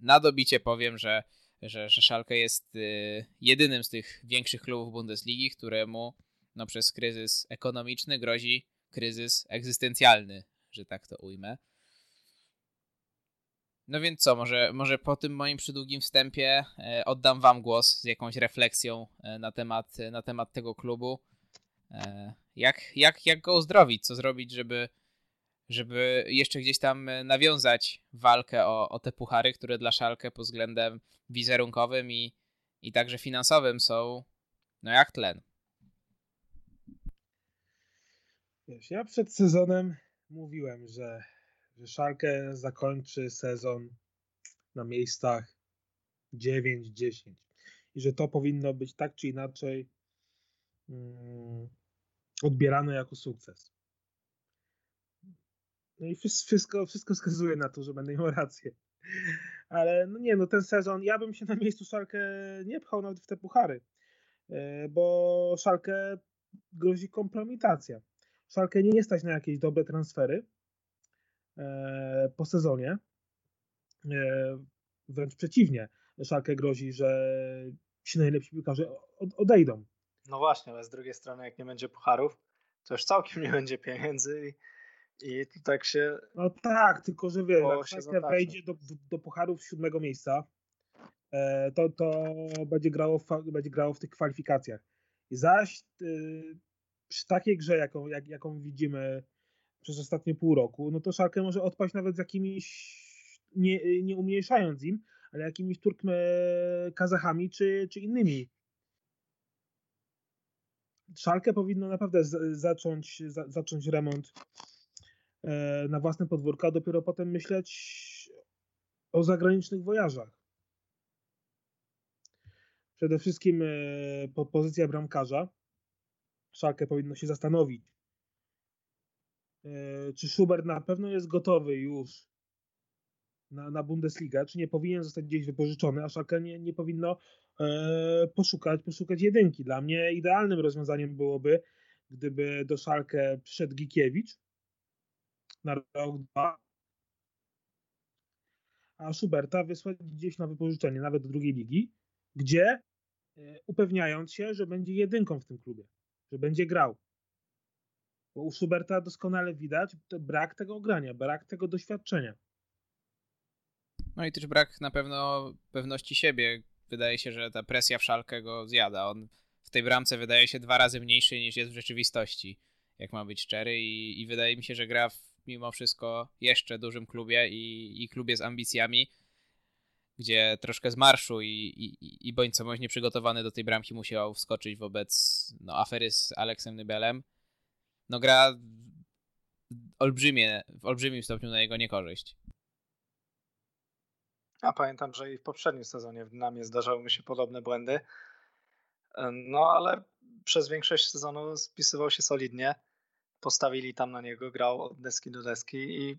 na dobicie powiem, że że, że Schalke jest y, jedynym z tych większych klubów Bundesligi, któremu no, przez kryzys ekonomiczny grozi kryzys egzystencjalny, że tak to ujmę. No więc co, może, może po tym moim przydługim wstępie e, oddam wam głos z jakąś refleksją e, na temat, na temat tego klubu. E, jak, jak, jak go uzdrowić? Co zrobić, żeby żeby jeszcze gdzieś tam e, nawiązać walkę o, o te puchary, które dla Szalkę pod względem wizerunkowym i, i także finansowym są no jak tlen. Wiesz, ja przed sezonem mówiłem, że, że Szalkę zakończy sezon na miejscach 9-10 i że to powinno być tak czy inaczej mm, odbierane jako sukces. No i wszystko, wszystko wskazuje na to, że będę miał rację. Ale no nie, no ten sezon, ja bym się na miejscu Szalkę nie pchał nawet w te puchary, e, bo Szalkę grozi kompromitacja. Szalkę nie stać na jakieś dobre transfery e, po sezonie. E, wręcz przeciwnie, Szalkę grozi, że ci najlepsi piłkarze odejdą. No właśnie, ale z drugiej strony, jak nie będzie pucharów, to już całkiem nie będzie pieniędzy i to tak się. No tak, tylko że wiesz, jak wejdzie do, do pucharów siódmego miejsca, e, to, to będzie, grało w, będzie grało w tych kwalifikacjach. I zaś y, przy takiej grze, jaką, jak, jaką widzimy przez ostatnie pół roku, no to Szalkę może odpaść nawet z jakimiś, nie, nie umniejszając im, ale jakimiś Turkme Kazachami czy, czy innymi. Szalkę powinno naprawdę zacząć, za, zacząć remont E, na własne podwórko, a dopiero potem myśleć o zagranicznych wojażach. Przede wszystkim e, pozycja bramkarza. Szalkę powinno się zastanowić, e, czy Schubert na pewno jest gotowy już na, na Bundesliga, czy nie powinien zostać gdzieś wypożyczony, a Szalkę nie, nie powinno poszukać, poszukać jedynki. Dla mnie idealnym rozwiązaniem byłoby, gdyby do Szalkę przyszedł Gikiewicz, na rok, dwa, a Schuberta wysłać gdzieś na wypożyczenie, nawet do drugiej ligi, gdzie e, upewniając się, że będzie jedynką w tym klubie, że będzie grał. Bo u Schuberta doskonale widać brak tego grania, brak tego doświadczenia. No i też brak na pewno pewności siebie. Wydaje się, że ta presja w szalkę go zjada. On w tej bramce wydaje się dwa razy mniejszy niż jest w rzeczywistości, jak ma być szczery i, i wydaje mi się, że gra w mimo wszystko jeszcze dużym klubie i, i klubie z ambicjami, gdzie troszkę z marszu i, i, i bądź co bądź nieprzygotowany do tej bramki musiał wskoczyć wobec no, afery z Aleksem Nybelem. No gra olbrzymie, w olbrzymim stopniu na jego niekorzyść. A pamiętam, że i w poprzednim sezonie w Dynamie zdarzały mi się podobne błędy. No ale przez większość sezonu spisywał się solidnie. Postawili tam na niego, grał od deski do deski i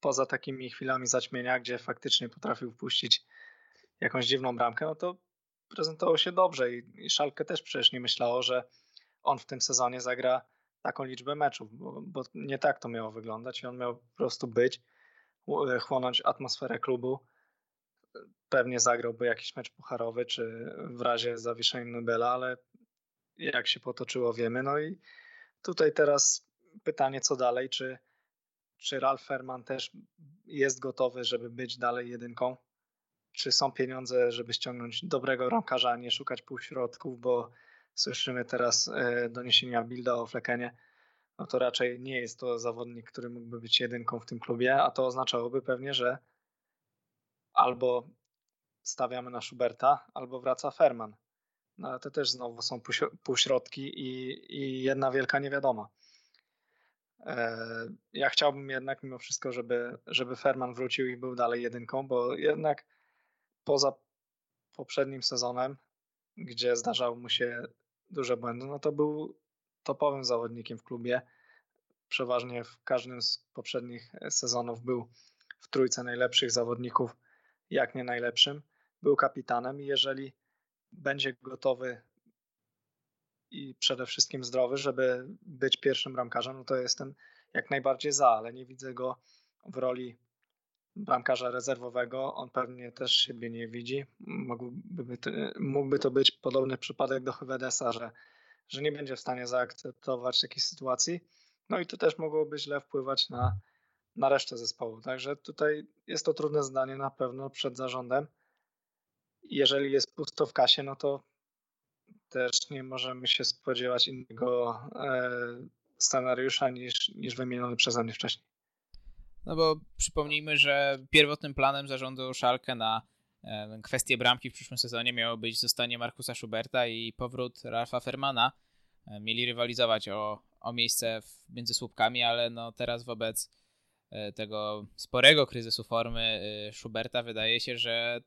poza takimi chwilami zaćmienia, gdzie faktycznie potrafił wpuścić jakąś dziwną bramkę, no to prezentował się dobrze i, i Szalkę też przecież nie myślało, że on w tym sezonie zagra taką liczbę meczów, bo, bo nie tak to miało wyglądać i on miał po prostu być, chłonąć atmosferę klubu. Pewnie zagrałby jakiś mecz pucharowy, czy w razie zawieszenia Nobela, ale jak się potoczyło wiemy. No i tutaj teraz pytanie, co dalej, czy, czy Ralf Ferman też jest gotowy, żeby być dalej jedynką? Czy są pieniądze, żeby ściągnąć dobrego ramkarza, a nie szukać półśrodków, bo słyszymy teraz e, doniesienia Bilda o Flekenie, no to raczej nie jest to zawodnik, który mógłby być jedynką w tym klubie, a to oznaczałoby pewnie, że albo stawiamy na Schuberta, albo wraca Ferman. No ale to też znowu są półśrodki i, i jedna wielka niewiadoma. Ja chciałbym jednak mimo wszystko, żeby, żeby Ferman wrócił i był dalej jedynką, bo jednak poza poprzednim sezonem, gdzie zdarzały mu się duże błędy, no to był topowym zawodnikiem w klubie. Przeważnie w każdym z poprzednich sezonów był w trójce najlepszych zawodników, jak nie najlepszym. Był kapitanem i jeżeli będzie gotowy i przede wszystkim zdrowy, żeby być pierwszym bramkarzem, no to jestem jak najbardziej za, ale nie widzę go w roli bramkarza rezerwowego. On pewnie też siebie nie widzi. Mógłby, mógłby to być podobny przypadek do Hyvedesa, że, że nie będzie w stanie zaakceptować takiej sytuacji. No i to też mogłoby źle wpływać na, na resztę zespołu. Także tutaj jest to trudne zdanie na pewno przed zarządem. Jeżeli jest pusto w kasie, no to też nie możemy się spodziewać innego e, scenariusza niż, niż wymieniony przeze mnie wcześniej. No bo przypomnijmy, że pierwotnym planem zarządu Szalkę na e, kwestię bramki w przyszłym sezonie miało być zostanie Markusa Schuberta i powrót Ralfa Fermana. E, mieli rywalizować o, o miejsce w, między słupkami, ale no teraz wobec tego sporego kryzysu formy Schuberta wydaje się, że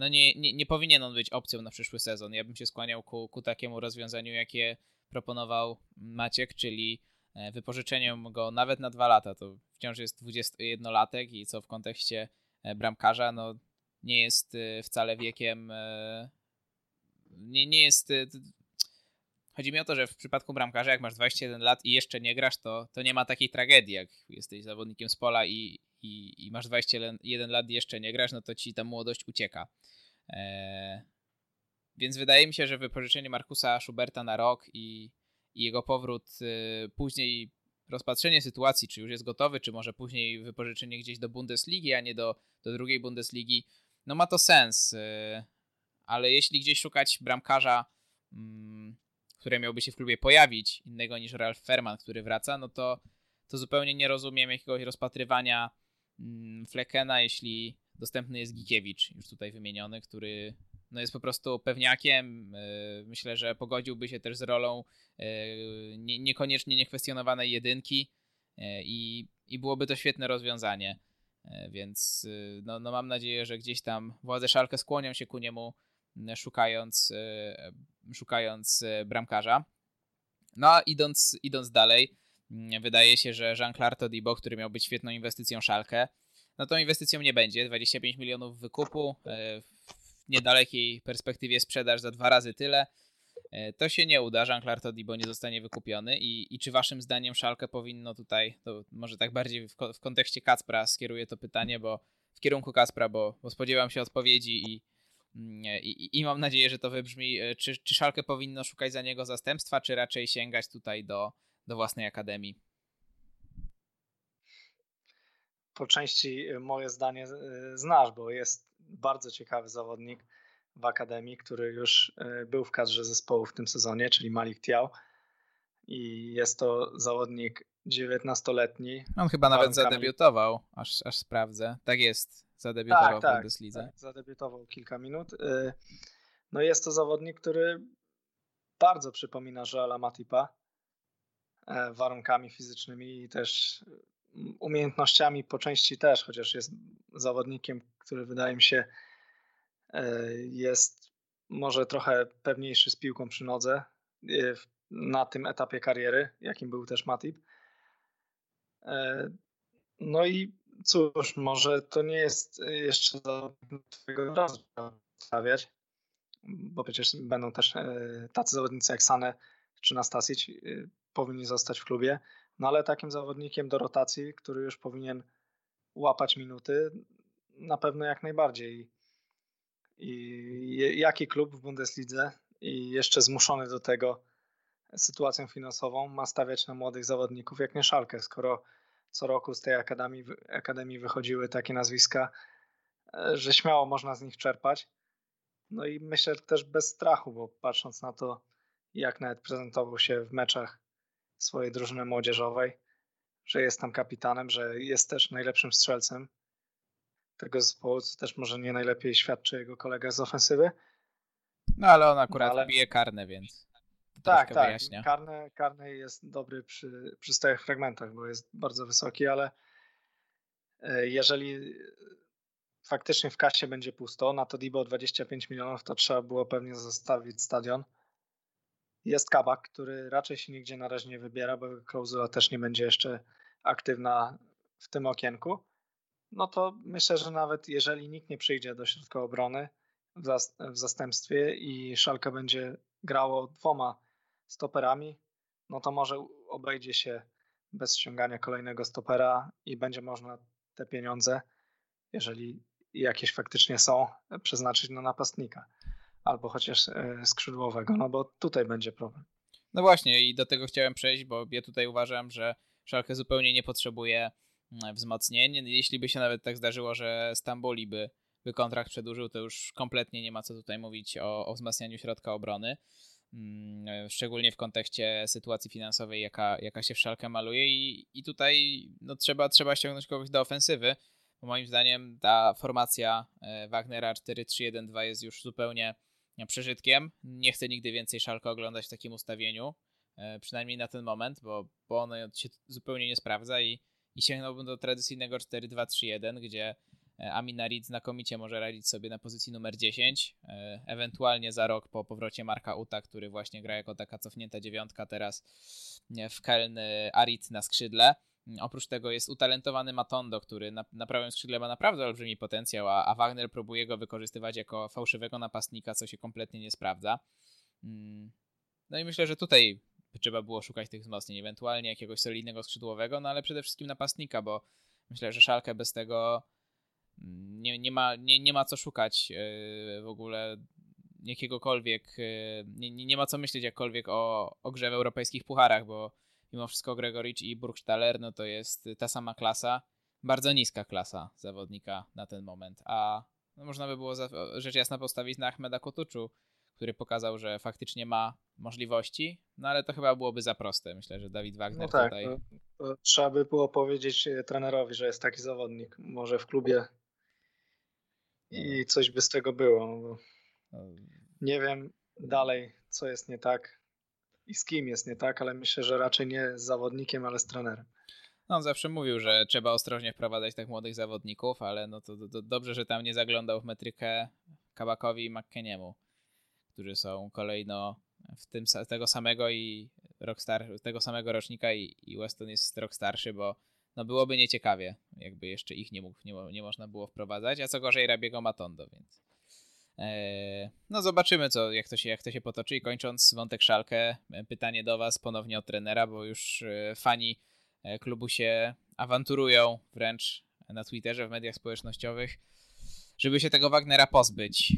no nie, nie, nie powinien on być opcją na przyszły sezon. Ja bym się skłaniał ku, ku takiemu rozwiązaniu, jakie proponował Maciek, czyli e, wypożyczeniem go nawet na dwa lata. To wciąż jest 21-latek i co w kontekście e, bramkarza, no nie jest e, wcale wiekiem. Nie, nie jest. Chodzi mi o to, że w przypadku bramkarza, jak masz 21 lat i jeszcze nie grasz, to, to nie ma takiej tragedii, jak jesteś zawodnikiem z pola i, i, i masz 21 lat i jeszcze nie grasz, no to ci ta młodość ucieka. Eee, więc wydaje mi się, że wypożyczenie Markusa Schuberta na rok i, i jego powrót y, później rozpatrzenie sytuacji, czy już jest gotowy, czy może później wypożyczenie gdzieś do Bundesligi, a nie do, do drugiej Bundesligi, no ma to sens. Y, ale jeśli gdzieś szukać bramkarza, mm, który miałby się w klubie pojawić, innego niż Ralf Ferman, który wraca, no to, to zupełnie nie rozumiem jakiegoś rozpatrywania Flekena, jeśli dostępny jest Gikiewicz, już tutaj wymieniony, który no jest po prostu pewniakiem. E, myślę, że pogodziłby się też z rolą e, niekoniecznie niekwestionowanej jedynki e, i, i byłoby to świetne rozwiązanie. Więc no, no mam nadzieję, że gdzieś tam władze Szalkę skłonią się ku niemu, szukając, szukając bramkarza. No a idąc, idąc dalej, wydaje się, że Jean-Claude Todibo, który miał być świetną inwestycją Szalkę, no to inwestycją nie będzie. 25 milionów wykupu, e, w niedalekiej perspektywie sprzedaż za dwa razy tyle. E, to się nie uda, Jean-Claude Todibo nie zostanie wykupiony I, i czy waszym zdaniem Szalkę powinno tutaj, to może tak bardziej w, w kontekście Kacpra skieruję to pytanie, bo w kierunku Kacpra, bo, bo spodziewam się odpowiedzi i, mm, i, i mam nadzieję, że to wybrzmi, e, czy, czy Szalkę powinno szukać za niego zastępstwa, czy raczej sięgać tutaj do, do własnej akademii? po części moje zdanie znasz, bo jest bardzo ciekawy zawodnik w Akademii, który już był w kadrze zespołu w tym sezonie, czyli Malik Tiał. I jest to zawodnik 19-letni. On chyba nawet zadebiutował, aż, aż sprawdzę. Tak jest, zadebiutował tak, w Bundeslidze. Tak, zadebiutował kilka minut. No jest to zawodnik, który bardzo przypomina Joela Matipa e, warunkami fizycznymi i też umiejętnościami po części też, chociaż jest zawodnikiem, który wydaje mi się e, jest może trochę pewniejszy z piłką przy nodze e, na tym etapie kariery, jakim był też Matip. No i cóż, może to nie jest jeszcze do twojego razu stawiać, bo przecież będą też e, tacy zawodnicy jak Sane czy Nastasic powinni zostać w klubie, no ale takim zawodnikiem do rotacji, który już powinien łapać minuty, na pewno jak najbardziej. I jaki klub w Bundeslidze i jeszcze zmuszony do tego sytuacją finansową ma stawiać na młodych zawodników jak nie Szalkę, skoro co roku z tej akademii, akademii wychodziły takie nazwiska, e, że śmiało można z nich czerpać. No i myślę też bez strachu, bo patrząc na to, jak nawet prezentował się w meczach swojej drużyny młodzieżowej, że jest tam kapitanem, że jest też najlepszym strzelcem tego zespołu, co też może nie najlepiej świadczy jego kolega z ofensywy. No ale on akurat no, ale... bije karne, więc tak, tak. Wyjaśnia. Karne, karne jest dobry przy, przy stałych fragmentach, bo jest bardzo wysoki, ale e, jeżeli faktycznie w kasie będzie pusto, na to Dibo 25 milionów to trzeba było pewnie zostawić stadion. Jest Kabak, który raczej się nigdzie na razie nie wybiera, bo klauzula też nie będzie jeszcze aktywna w tym okienku. No to myślę, że nawet jeżeli nikt nie przyjdzie do środka obrony w zastępstwie i Szalka będzie grało dwoma stoperami, no to może obejdzie się bez ściągania kolejnego stopera i będzie można te pieniądze, jeżeli jakieś faktycznie są, przeznaczyć na napastnika albo chociaż e, skrzydłowego, no bo tutaj będzie problem. No właśnie i do tego chciałem przejść, bo ja tutaj uważam, że Szalkę zupełnie nie potrzebuje mm, wzmocnień. Jeśli by się nawet tak zdarzyło, że Stamboli by, by kontrakt przedłużył, to już kompletnie nie ma co tutaj mówić o, o wzmacnianiu środka obrony. Mm, szczególnie w kontekście sytuacji finansowej, jaka, jaka się w Szalkę maluje i, i tutaj no, trzeba, trzeba ściągnąć kogoś do ofensywy, moim zdaniem ta formacja e, Wagnera 4-3-1-2 jest już zupełnie przeżytkiem. Nie chcę nigdy więcej Szalkę oglądać w takim ustawieniu, e, przynajmniej na ten moment, bo, bo ono się zupełnie nie sprawdza i, i sięgnąłbym do tradycyjnego 4-2-3-1, gdzie e, Aminarid znakomicie może radzić sobie na pozycji numer 10, ewentualnie za rok po powrocie Marka Uta, który właśnie gra jako taka cofnięta dziewiątka teraz w Keln Arid na skrzydle. Oprócz tego jest utalentowany Matondo, który na, na prawym skrzydle ma naprawdę olbrzymi potencjał, a, a Wagner próbuje go wykorzystywać jako fałszywego napastnika, co się kompletnie nie sprawdza. Mm. No i myślę, że tutaj trzeba było szukać tych wzmocnień, ewentualnie jakiegoś solidnego skrzydłowego, no ale przede wszystkim napastnika, bo myślę, że Szalkę bez tego mm, nie, nie, ma, nie, nie ma co szukać yy, w ogóle jakiegokolwiek, yy, nie, nie ma co myśleć jakkolwiek o, o grze w europejskich pucharach, bo mimo wszystko Gregoricz i Burgstaller, no to jest ta sama klasa, bardzo niska klasa zawodnika na ten moment, a no można by było rzecz jasna postawić na Ahmeda Kotuczu, który pokazał, że faktycznie ma możliwości, no ale to chyba byłoby za proste. Myślę, że Dawid Wagner no tak, tutaj... To trzeba by było powiedzieć e, trenerowi, że jest taki zawodnik, może w klubie i no. coś by z tego było. No. Nie wiem dalej, co jest nie tak i z kim jest nie tak, ale myślę, że raczej nie z zawodnikiem, ale z trenerem. No, on zawsze mówił, że trzeba ostrożnie wprowadzać tak młodych zawodników, ale no to, to, dobrze, że tam nie zaglądał w metrykę Kabakowi i McKeniemu, którzy są kolejno w tym tego samego i rok star, tego samego rocznika i, i Weston jest rok starszy, bo no byłoby nieciekawie, jakby jeszcze ich nie, mógł, nie, nie można było wprowadzać, a co gorzej Rabiego Matondo, więc no zobaczymy, co, jak, to się, jak to się potoczy. I kończąc wątek szalkę, e, pytanie do Was ponownie od trenera, bo już e, fani klubu się awanturują wręcz na Twitterze, w mediach społecznościowych, żeby się tego Wagnera pozbyć.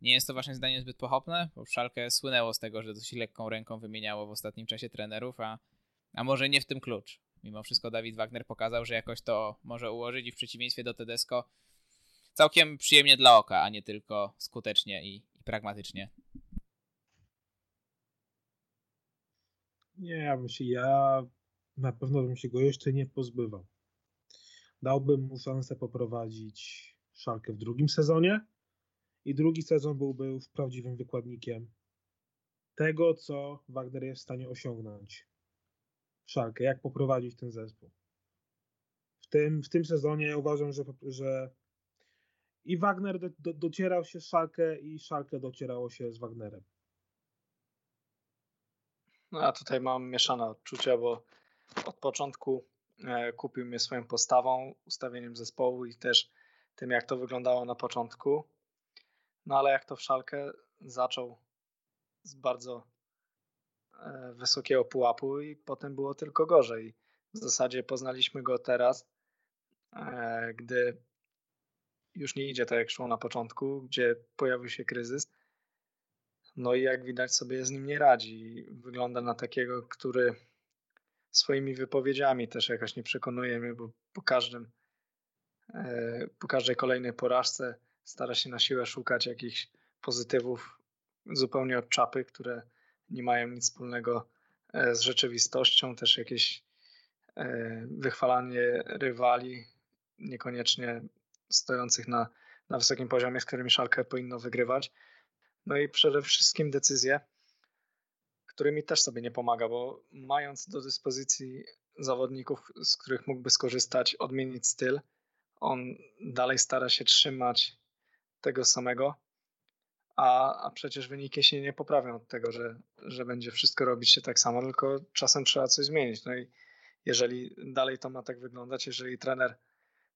Nie jest to Waszym zdaniem zbyt pochopne, bo szalkę słynęło z tego, że dosyć lekką ręką wymieniało w ostatnim czasie trenerów, a, a może nie w tym klucz. mimo wszystko Dawid Wagner pokazał, że jakoś to może ułożyć i w przeciwieństwie do Tedesco całkiem przyjemnie dla oka, a nie tylko skutecznie i, i pragmatycznie. Nie, ja bym się, ja na pewno bym się go jeszcze nie pozbywał. Dałbym mu szansę poprowadzić szalkę w drugim sezonie i drugi sezon byłby już prawdziwym wykładnikiem tego, co Wagner jest w stanie osiągnąć. Szalkę, jak poprowadzić ten zespół. W tym, w tym sezonie uważam, że, że i Wagner do, do, docierał się z Szalkę i Szalkę docierało się z Wagnerem. No ja tutaj mam mieszane odczucia, bo od początku e, kupił mnie swoją postawą, ustawieniem zespołu i też tym, jak to wyglądało na początku. No ale jak to w szalkę zaczął z bardzo e, wysokiego pułapu i potem było tylko gorzej. W zasadzie poznaliśmy go teraz, e, gdy już nie idzie tak jak szło na początku, gdzie pojawił się kryzys. No i jak widać sobie z nim nie radzi. Wygląda na takiego, który swoimi wypowiedziami też jakoś nie przekonuje mnie, bo po każdym e, po każdej kolejnej porażce stara się na siłę szukać jakichś pozytywów zupełnie od czapy, które nie mają nic wspólnego e, z rzeczywistością, też jakieś e, wychwalanie rywali, niekoniecznie stojących na, na wysokim poziomie, z którymi szalkę powinno wygrywać. No i przede wszystkim decyzje, którymi też sobie nie pomaga, bo mając do dyspozycji zawodników, z których mógłby skorzystać, odmienić styl, on dalej stara się trzymać tego samego, a, a przecież wyniki się nie poprawią od tego, że, że będzie wszystko robić się tak samo, tylko czasem trzeba coś zmienić. No i jeżeli dalej to ma tak wyglądać, jeżeli trener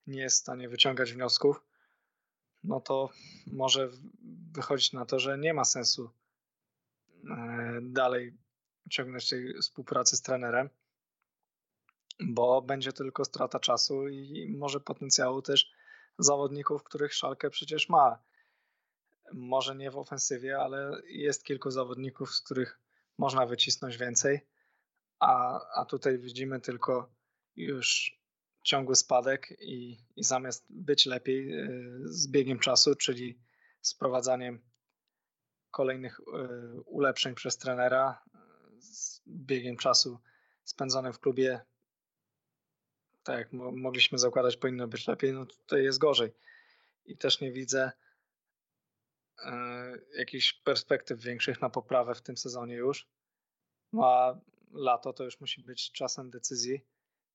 nie jest w stanie wyciągać wniosków, no to może wychodzić na to, że nie ma sensu e, dalej ciągnąć tej współpracy z trenerem, bo będzie tylko strata czasu i może potencjału też zawodników, których Szalkę przecież ma. Może nie w ofensywie, ale jest kilku zawodników, z których można wycisnąć więcej, a, a tutaj widzimy tylko już ciągły spadek i, i zamiast być lepiej e, z biegiem czasu, czyli z wprowadzaniem kolejnych e, ulepszeń przez trenera, z biegiem czasu spędzonym w klubie, tak jak mogliśmy zakładać, powinno być lepiej, no tutaj jest gorzej. I też nie widzę e, jakichś perspektyw większych na poprawę w tym sezonie już. No a lato to już musi być czasem decyzji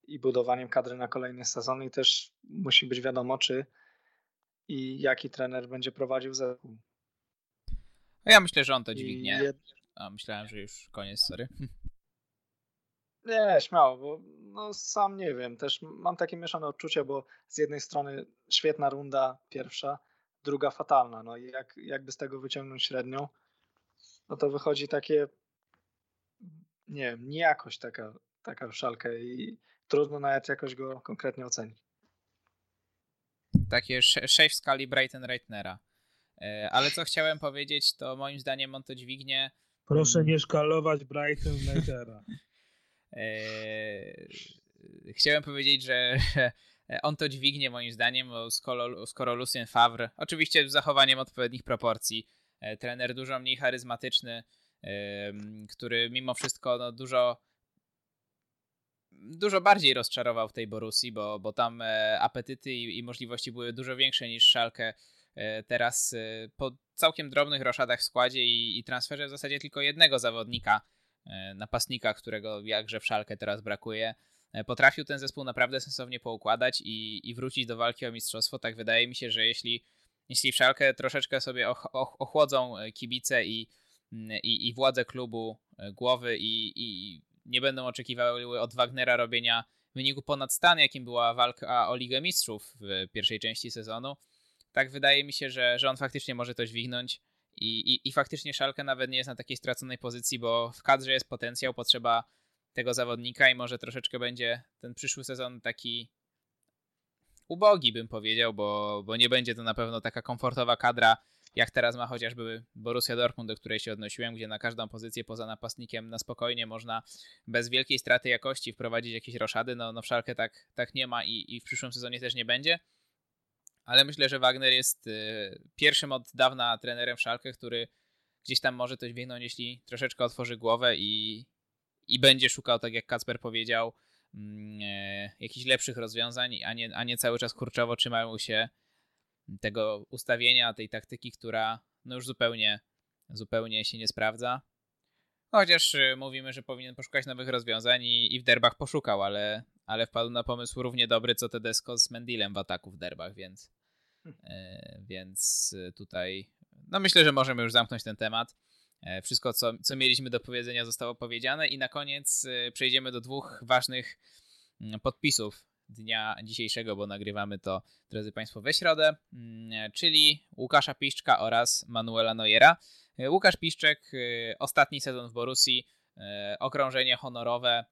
i budowaniem kadry na kolejny sezon i też musi być wiadomo, czy i jaki trener będzie prowadził zespół. No ja myślę, że on to dźwignie. Jed... A myślałem, że już koniec, sorry. <laughs> Nie, śmiało, bo no, sam nie wiem. Też mam takie mieszane odczucia, bo z jednej strony świetna runda pierwsza, druga fatalna. No i jak, jakby z tego wyciągnąć średnią, no to wychodzi takie, nie wiem, niejakość taka, taka szalkę i trudno nawet jakoś go konkretnie ocenić. Takie 6 w skali Brighton Reitnera. E, ale co chciałem powiedzieć, to moim zdaniem on to dźwignie. Proszę mm. nie szkalować Brighton Reitnera. <laughs> E, chciałem powiedzieć, że on to dźwignie moim zdaniem, skoro, skoro Lucien Favre, oczywiście z zachowaniem odpowiednich proporcji, e, trener dużo mniej charyzmatyczny, który mimo wszystko no, dużo dużo bardziej rozczarował w tej Borusi, bo, bo tam e, apetyty i, i możliwości były dużo większe niż Szalkę e, teraz e, po całkiem drobnych roszadach w składzie i, i transferze w zasadzie tylko jednego zawodnika, napastnika, którego jakże w Szalkę teraz brakuje. Potrafił ten zespół naprawdę sensownie poukładać i, i wrócić do walki o mistrzostwo. Tak wydaje mi się, że jeśli, jeśli w Szalkę troszeczkę sobie och, och, ochłodzą kibice i, i, i władze klubu głowy i, i nie będą oczekiwały od Wagnera robienia wyniku ponad stan, jakim była walka o Ligę Mistrzów w pierwszej części sezonu. Tak wydaje mi się, że, że on faktycznie może to dźwignąć i, i, i faktycznie Szalkę nawet nie jest na takiej straconej pozycji, bo w kadrze jest potencjał, potrzeba tego zawodnika i może troszeczkę będzie ten przyszły sezon taki ubogi, bym powiedział, bo, bo nie będzie to na pewno taka komfortowa kadra jak teraz ma chociażby Borussia Dortmund, do której się odnosiłem, gdzie na każdą pozycję poza napastnikiem na spokojnie można bez wielkiej straty jakości wprowadzić jakieś roszady. No, no w Szalkę tak, tak nie ma i, i w przyszłym sezonie też nie będzie. Ale myślę, że Wagner jest y, pierwszym od dawna trenerem w Szalkę, który gdzieś tam może coś więcej, jeśli troszeczkę otworzy głowę i, i będzie szukał, tak jak Kacper powiedział, mm, e, jakichś lepszych rozwiązań, a nie, a nie cały czas kurczowo trzymają się tego ustawienia, tej taktyki, która no już zupełnie, zupełnie się nie sprawdza. Chociaż y, mówimy, że powinien poszukać nowych rozwiązań i, i w derbach poszukał, ale, ale wpadł na pomysł równie dobry co Tedesco z Mendilem w ataku w derbach, więc, e, więc tutaj no myślę, że możemy już zamknąć ten temat. E, wszystko, co, co mieliśmy do powiedzenia, zostało powiedziane, i na koniec e, przejdziemy do dwóch ważnych mm, podpisów dnia dzisiejszego, bo nagrywamy to, drodzy Państwo, we środę, mm, czyli Łukasza Piszczka oraz Manuela Neuera. E, Łukasz Piszczek, ostatni sezon w Borussii, okrążenie honorowe.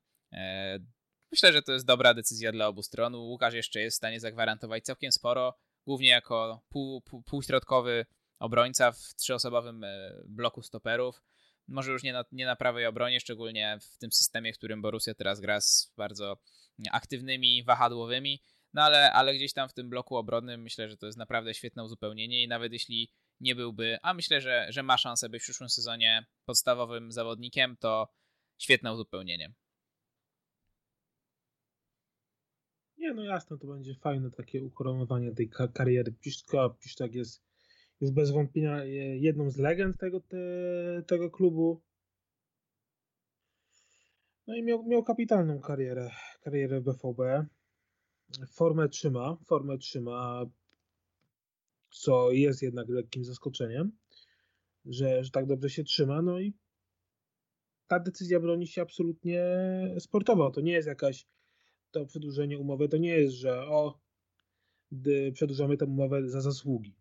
Myślę, że to jest dobra decyzja dla obu stron. Łukasz jeszcze jest w stanie zagwarantować całkiem sporo, głównie jako pół, pół, półśrodkowy obrońca w trzyosobowym bloku stoperów. Może już nie na, nie na prawej obronie, szczególnie w tym systemie, w którym Borussia teraz gra z bardzo aktywnymi wahadłowymi. No ale, ale gdzieś tam w tym bloku obronnym myślę, że to jest naprawdę świetne uzupełnienie i nawet jeśli nie byłby, a myślę, że, że ma szansę być w przyszłym sezonie podstawowym zawodnikiem, to świetne uzupełnienie. Nie, no jasne, to będzie fajne takie ukoronowanie tej kariery Piszczka. Piszczak jest jest bez wątpienia jedną z legend tego, te, tego klubu. No i miał, miał kapitalną karierę, karierę w BVB. Formę trzyma, formę trzyma, co jest jednak lekkim zaskoczeniem, że, że tak dobrze się trzyma. No i ta decyzja broni się absolutnie sportowo. To nie jest jakaś to przedłużenie umowy, to nie jest, że o, przedłużamy tę umowę za zasługi.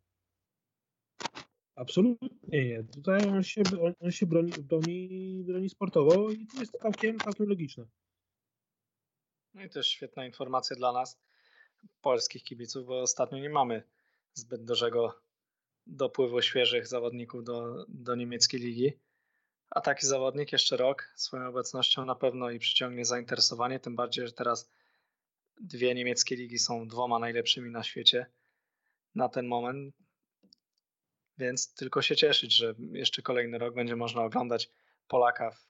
Absolutnie nie. Tutaj on się, on, się broni, broni, broni sportowo i to jest całkiem, całkiem logiczne. No i też świetna informacja dla nas, polskich kibiców, bo ostatnio nie mamy zbyt dużego dopływu świeżych zawodników do, do niemieckiej ligi. A taki zawodnik jeszcze rok swoją obecnością na pewno i przyciągnie zainteresowanie, tym bardziej, że teraz dwie niemieckie ligi są dwoma najlepszymi na świecie na ten moment. Więc tylko się cieszyć, że jeszcze kolejny rok będzie można oglądać Polaka w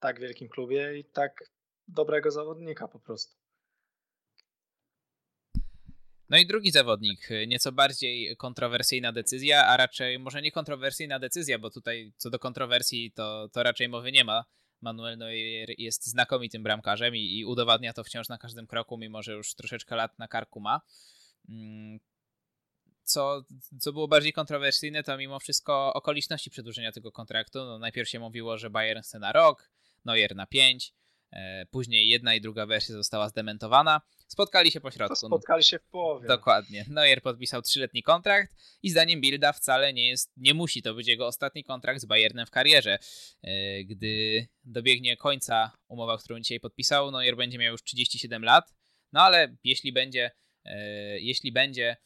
tak wielkim klubie i tak dobrego zawodnika po prostu. No i drugi zawodnik, nieco bardziej kontrowersyjna decyzja, a raczej może nie kontrowersyjna decyzja, bo tutaj co do kontrowersji to, to raczej mowy nie ma. Manuel Neuer jest znakomitym bramkarzem i, i udowadnia to wciąż na każdym kroku, mimo że już troszeczkę lat na karku ma. Co, co było bardziej kontrowersyjne, to mimo wszystko okoliczności przedłużenia tego kontraktu. No, najpierw się mówiło, że Bayern chce na rok, Neuer na 5, e, później jedna i druga wersja została zdementowana. Spotkali się po środku. To spotkali się w połowie. Dokładnie. Neuer podpisał trzyletni kontrakt i zdaniem Bilda wcale nie jest, nie musi to być jego ostatni kontrakt z Bayernem w karierze. E, gdy dobiegnie końca umowa, którą dzisiaj podpisał, Neuer będzie miał już 37 lat. No ale jeśli będzie, e, jeśli będzie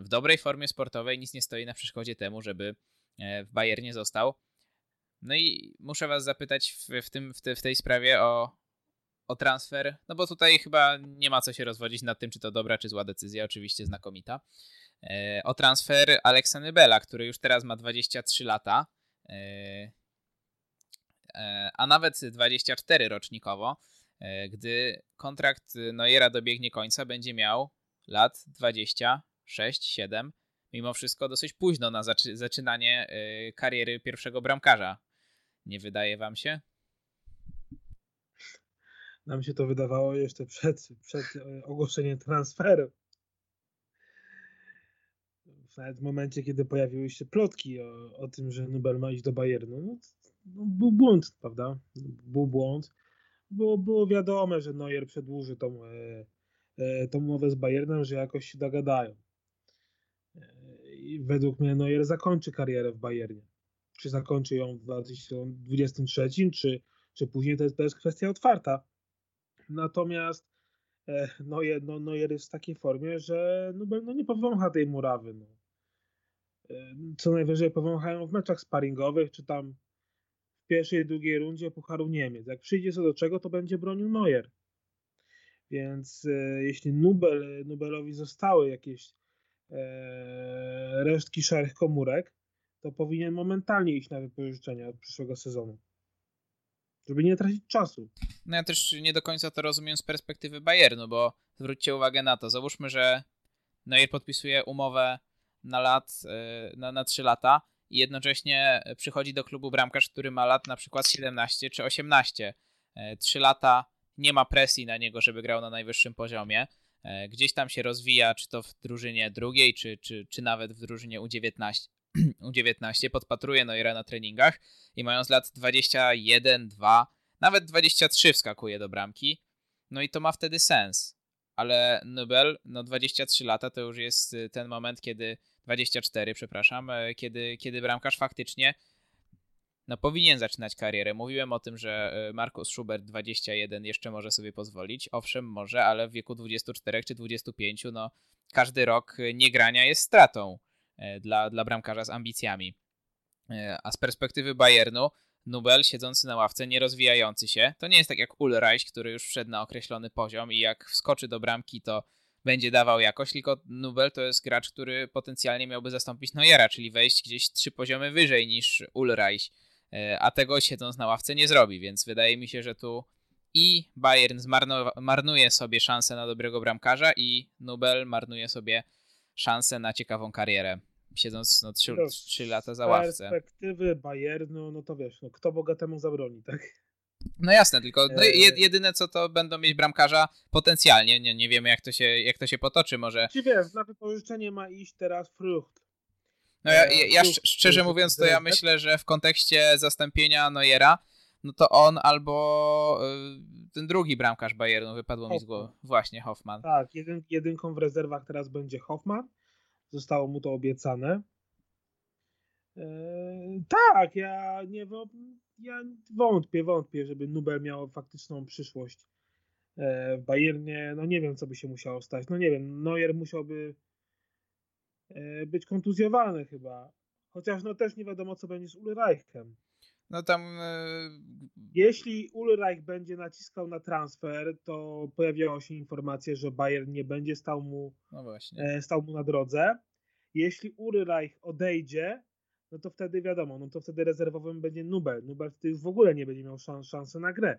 w dobrej formie sportowej nic nie stoi na przeszkodzie temu, żeby e, w Bayernie został. No i muszę was zapytać w, w, tym, w, te, w tej sprawie o, o transfer, no bo tutaj chyba nie ma co się rozwodzić nad tym, czy to dobra, czy zła decyzja, oczywiście znakomita. E, o transfer Aleksandra Bela, który już teraz ma 23 lata, e, a nawet 24 rocznikowo. Gdy kontrakt Neuera dobiegnie końca, będzie miał lat 26, 7. Mimo wszystko dosyć późno na zaczy zaczynanie y, kariery pierwszego bramkarza. Nie wydaje wam się? Nam się to wydawało jeszcze przed, przed e, ogłoszeniem transferu. Nawet w momencie, kiedy pojawiły się plotki o, o tym, że Nubel ma iść do Bayernu, no, no, był błąd, prawda? Był błąd. Było, było wiadome, że Neuer przedłuży tą, E, tą umowę z Bayernem, że jakoś się dogadają. E, I według mnie Neuer zakończy karierę w Bayernie. Czy zakończy ją w 2023, czy, czy później, to jest, to jest kwestia otwarta. Natomiast e, Neuer, no, Neuer jest w takiej formie, że no, no nie powącha tej murawy. No. co najwyżej powąchają w meczach sparingowych, czy tam w pierwszej drugiej rundzie Pucharu Niemiec. Jak przyjdzie co do czego, to będzie bronił Neuer. Więc e, jeśli Nubel, Nubelowi zostały jakieś e, resztki szarych komórek, to powinien momentalnie iść na wypożyczenia od przyszłego sezonu. Żeby nie tracić czasu. No ja też nie do końca to rozumiem z perspektywy Bayernu, bo zwróćcie uwagę na to. Załóżmy, że Neuer podpisuje umowę na lat, e, na, na 3 lata i jednocześnie przychodzi do klubu bramkarz, który ma lat na przykład 17 czy 18. 3 lata nie ma presji na niego, żeby grał na najwyższym poziomie. E, gdzieś tam się rozwija, czy to w drużynie drugiej, czy, czy, czy nawet w drużynie U19, U19 podpatruje Neuera na treningach i mając lat 21, 2, nawet 23 wskakuje do bramki. No i to ma wtedy sens. Ale Nubel, no 23 lata to już jest y, ten moment, kiedy 24, przepraszam, e, kiedy, kiedy bramkarz faktycznie no powinien zaczynać karierę. Mówiłem o tym, że e, Markus Schubert 21 jeszcze może sobie pozwolić. Owszem, może, ale w wieku 24 czy 25, no każdy rok niegrania jest stratą e, dla, dla bramkarza z ambicjami. E, a z perspektywy Bayernu, Nubel siedzący na ławce, nie rozwijający się, to nie jest tak jak Ulreich, który już wszedł na określony poziom i jak wskoczy do bramki, to będzie dawał jakość, tylko Nubel to jest gracz, który potencjalnie miałby zastąpić Neuera, czyli wejść gdzieś trzy poziomy wyżej niż Ulreich E, a tego siedząc na ławce nie zrobi, więc wydaje mi się, że tu i Bayern marnuje sobie szansę na dobrego bramkarza i Nubel marnuje sobie szansę na ciekawą karierę, siedząc no, 3, 3 lata za ławce. Z perspektywy Bayernu, no to wiesz, no, kto bogatemu zabroni, tak? No jasne, tylko no, e, jedyne co to będą mieć bramkarza potencjalnie, nie, nie wiemy jak to, się, jak to się potoczy, może... Czy wiesz, na wypożyczenie ma iść teraz Frucht, no ja, ja, ja szczerze mówiąc, to ja myślę, że w kontekście zastąpienia Neuera, no to on albo y, ten drugi bramkarz Bayernu wypadło Hoffman. mi z głowy. Właśnie, Hoffman. Tak, jedyn, jedynką w rezerwach teraz będzie Hoffman. Zostało mu to obiecane. E, tak, ja nie ja wątpię, wątpię, żeby Nubel miał faktyczną przyszłość e, w Bayernie. No nie wiem, co by się musiało stać. No nie wiem, Neuer musiałby E, być kontuzjowany chyba. Chociaż no też nie wiadomo, co będzie z Ulreichem. No tam... E, Jeśli Ulreich będzie naciskał na transfer, to pojawiała się informacja, że Bayern nie będzie stał mu, no e, stał mu na drodze. Jeśli Ulreich odejdzie, no to wtedy wiadomo, no to wtedy rezerwowym będzie Nubel. Nubel wtedy już w ogóle nie będzie miał szans, szansy na grę.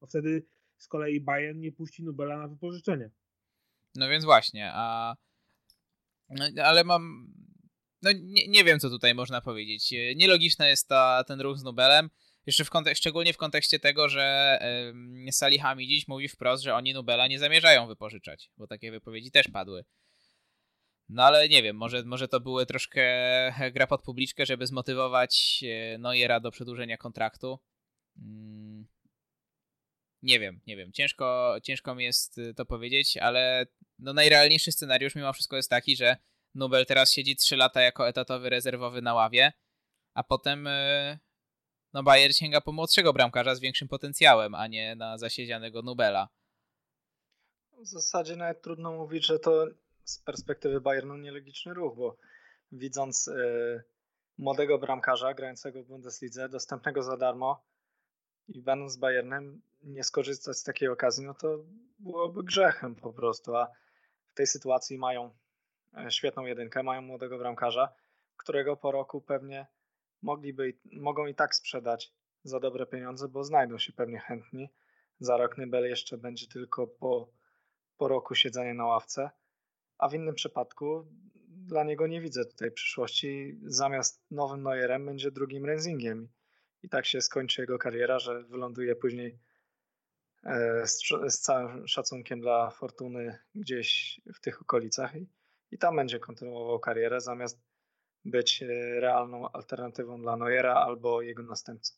Bo wtedy z kolei Bayern nie puści Nubela na wypożyczenie. No więc właśnie, a ale mam. No nie, nie wiem, co tutaj można powiedzieć. Nielogiczny jest ta, ten ruch z Nubelem. Jeszcze w kontek- szczególnie w kontekście tego, że yy, Salih dziś mówi wprost, że oni Nubela nie zamierzają wypożyczać, bo takie wypowiedzi też padły. No ale nie wiem, może, może to były troszkę gra pod publiczkę, żeby zmotywować e, Neuera do przedłużenia kontraktu. Mm. Nie wiem, nie wiem. Ciężko, ciężko mi jest to powiedzieć, ale no najrealniejszy scenariusz mimo wszystko jest taki, że Nubel teraz siedzi 3 lata jako etatowy rezerwowy na ławie, a potem e, no Bayer sięga po młodszego bramkarza z większym potencjałem, a nie na zasiedzianego Nubela. W zasadzie nawet trudno mówić, że to z perspektywy Bayernu nielogiczny ruch, bo widząc y, młodego bramkarza grającego w Bundeslidze, dostępnego za darmo i będąc Bayernem nie skorzystać z takiej okazji, no to byłoby grzechem po prostu, a tej sytuacji mają e, świetną jedynkę, mają młodego bramkarza, którego po roku pewnie mogliby, mogą i tak sprzedać za dobre pieniądze, bo znajdą się pewnie chętni. Za rok Nybel jeszcze będzie tylko po, po roku siedzenia na ławce, a w innym przypadku dla niego nie widzę tutaj przyszłości. Zamiast nowym Neuerem będzie drugim Renzingiem. I tak się skończy jego kariera, że wyląduje później z, z, całym szacunkiem dla Fortuny gdzieś w tych okolicach i, i tam będzie kontynuował karierę zamiast być e, realną alternatywą dla Neuera albo jego następcą.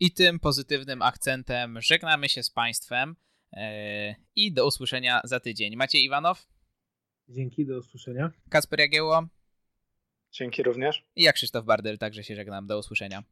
I tym pozytywnym akcentem żegnamy się z Państwem e, i do usłyszenia za tydzień. Macie Iwanow? Dzięki, do usłyszenia. Kasper Jagiełło? Dzięki również. I ja Krzysztof Bardel, także się żegnam. Do usłyszenia.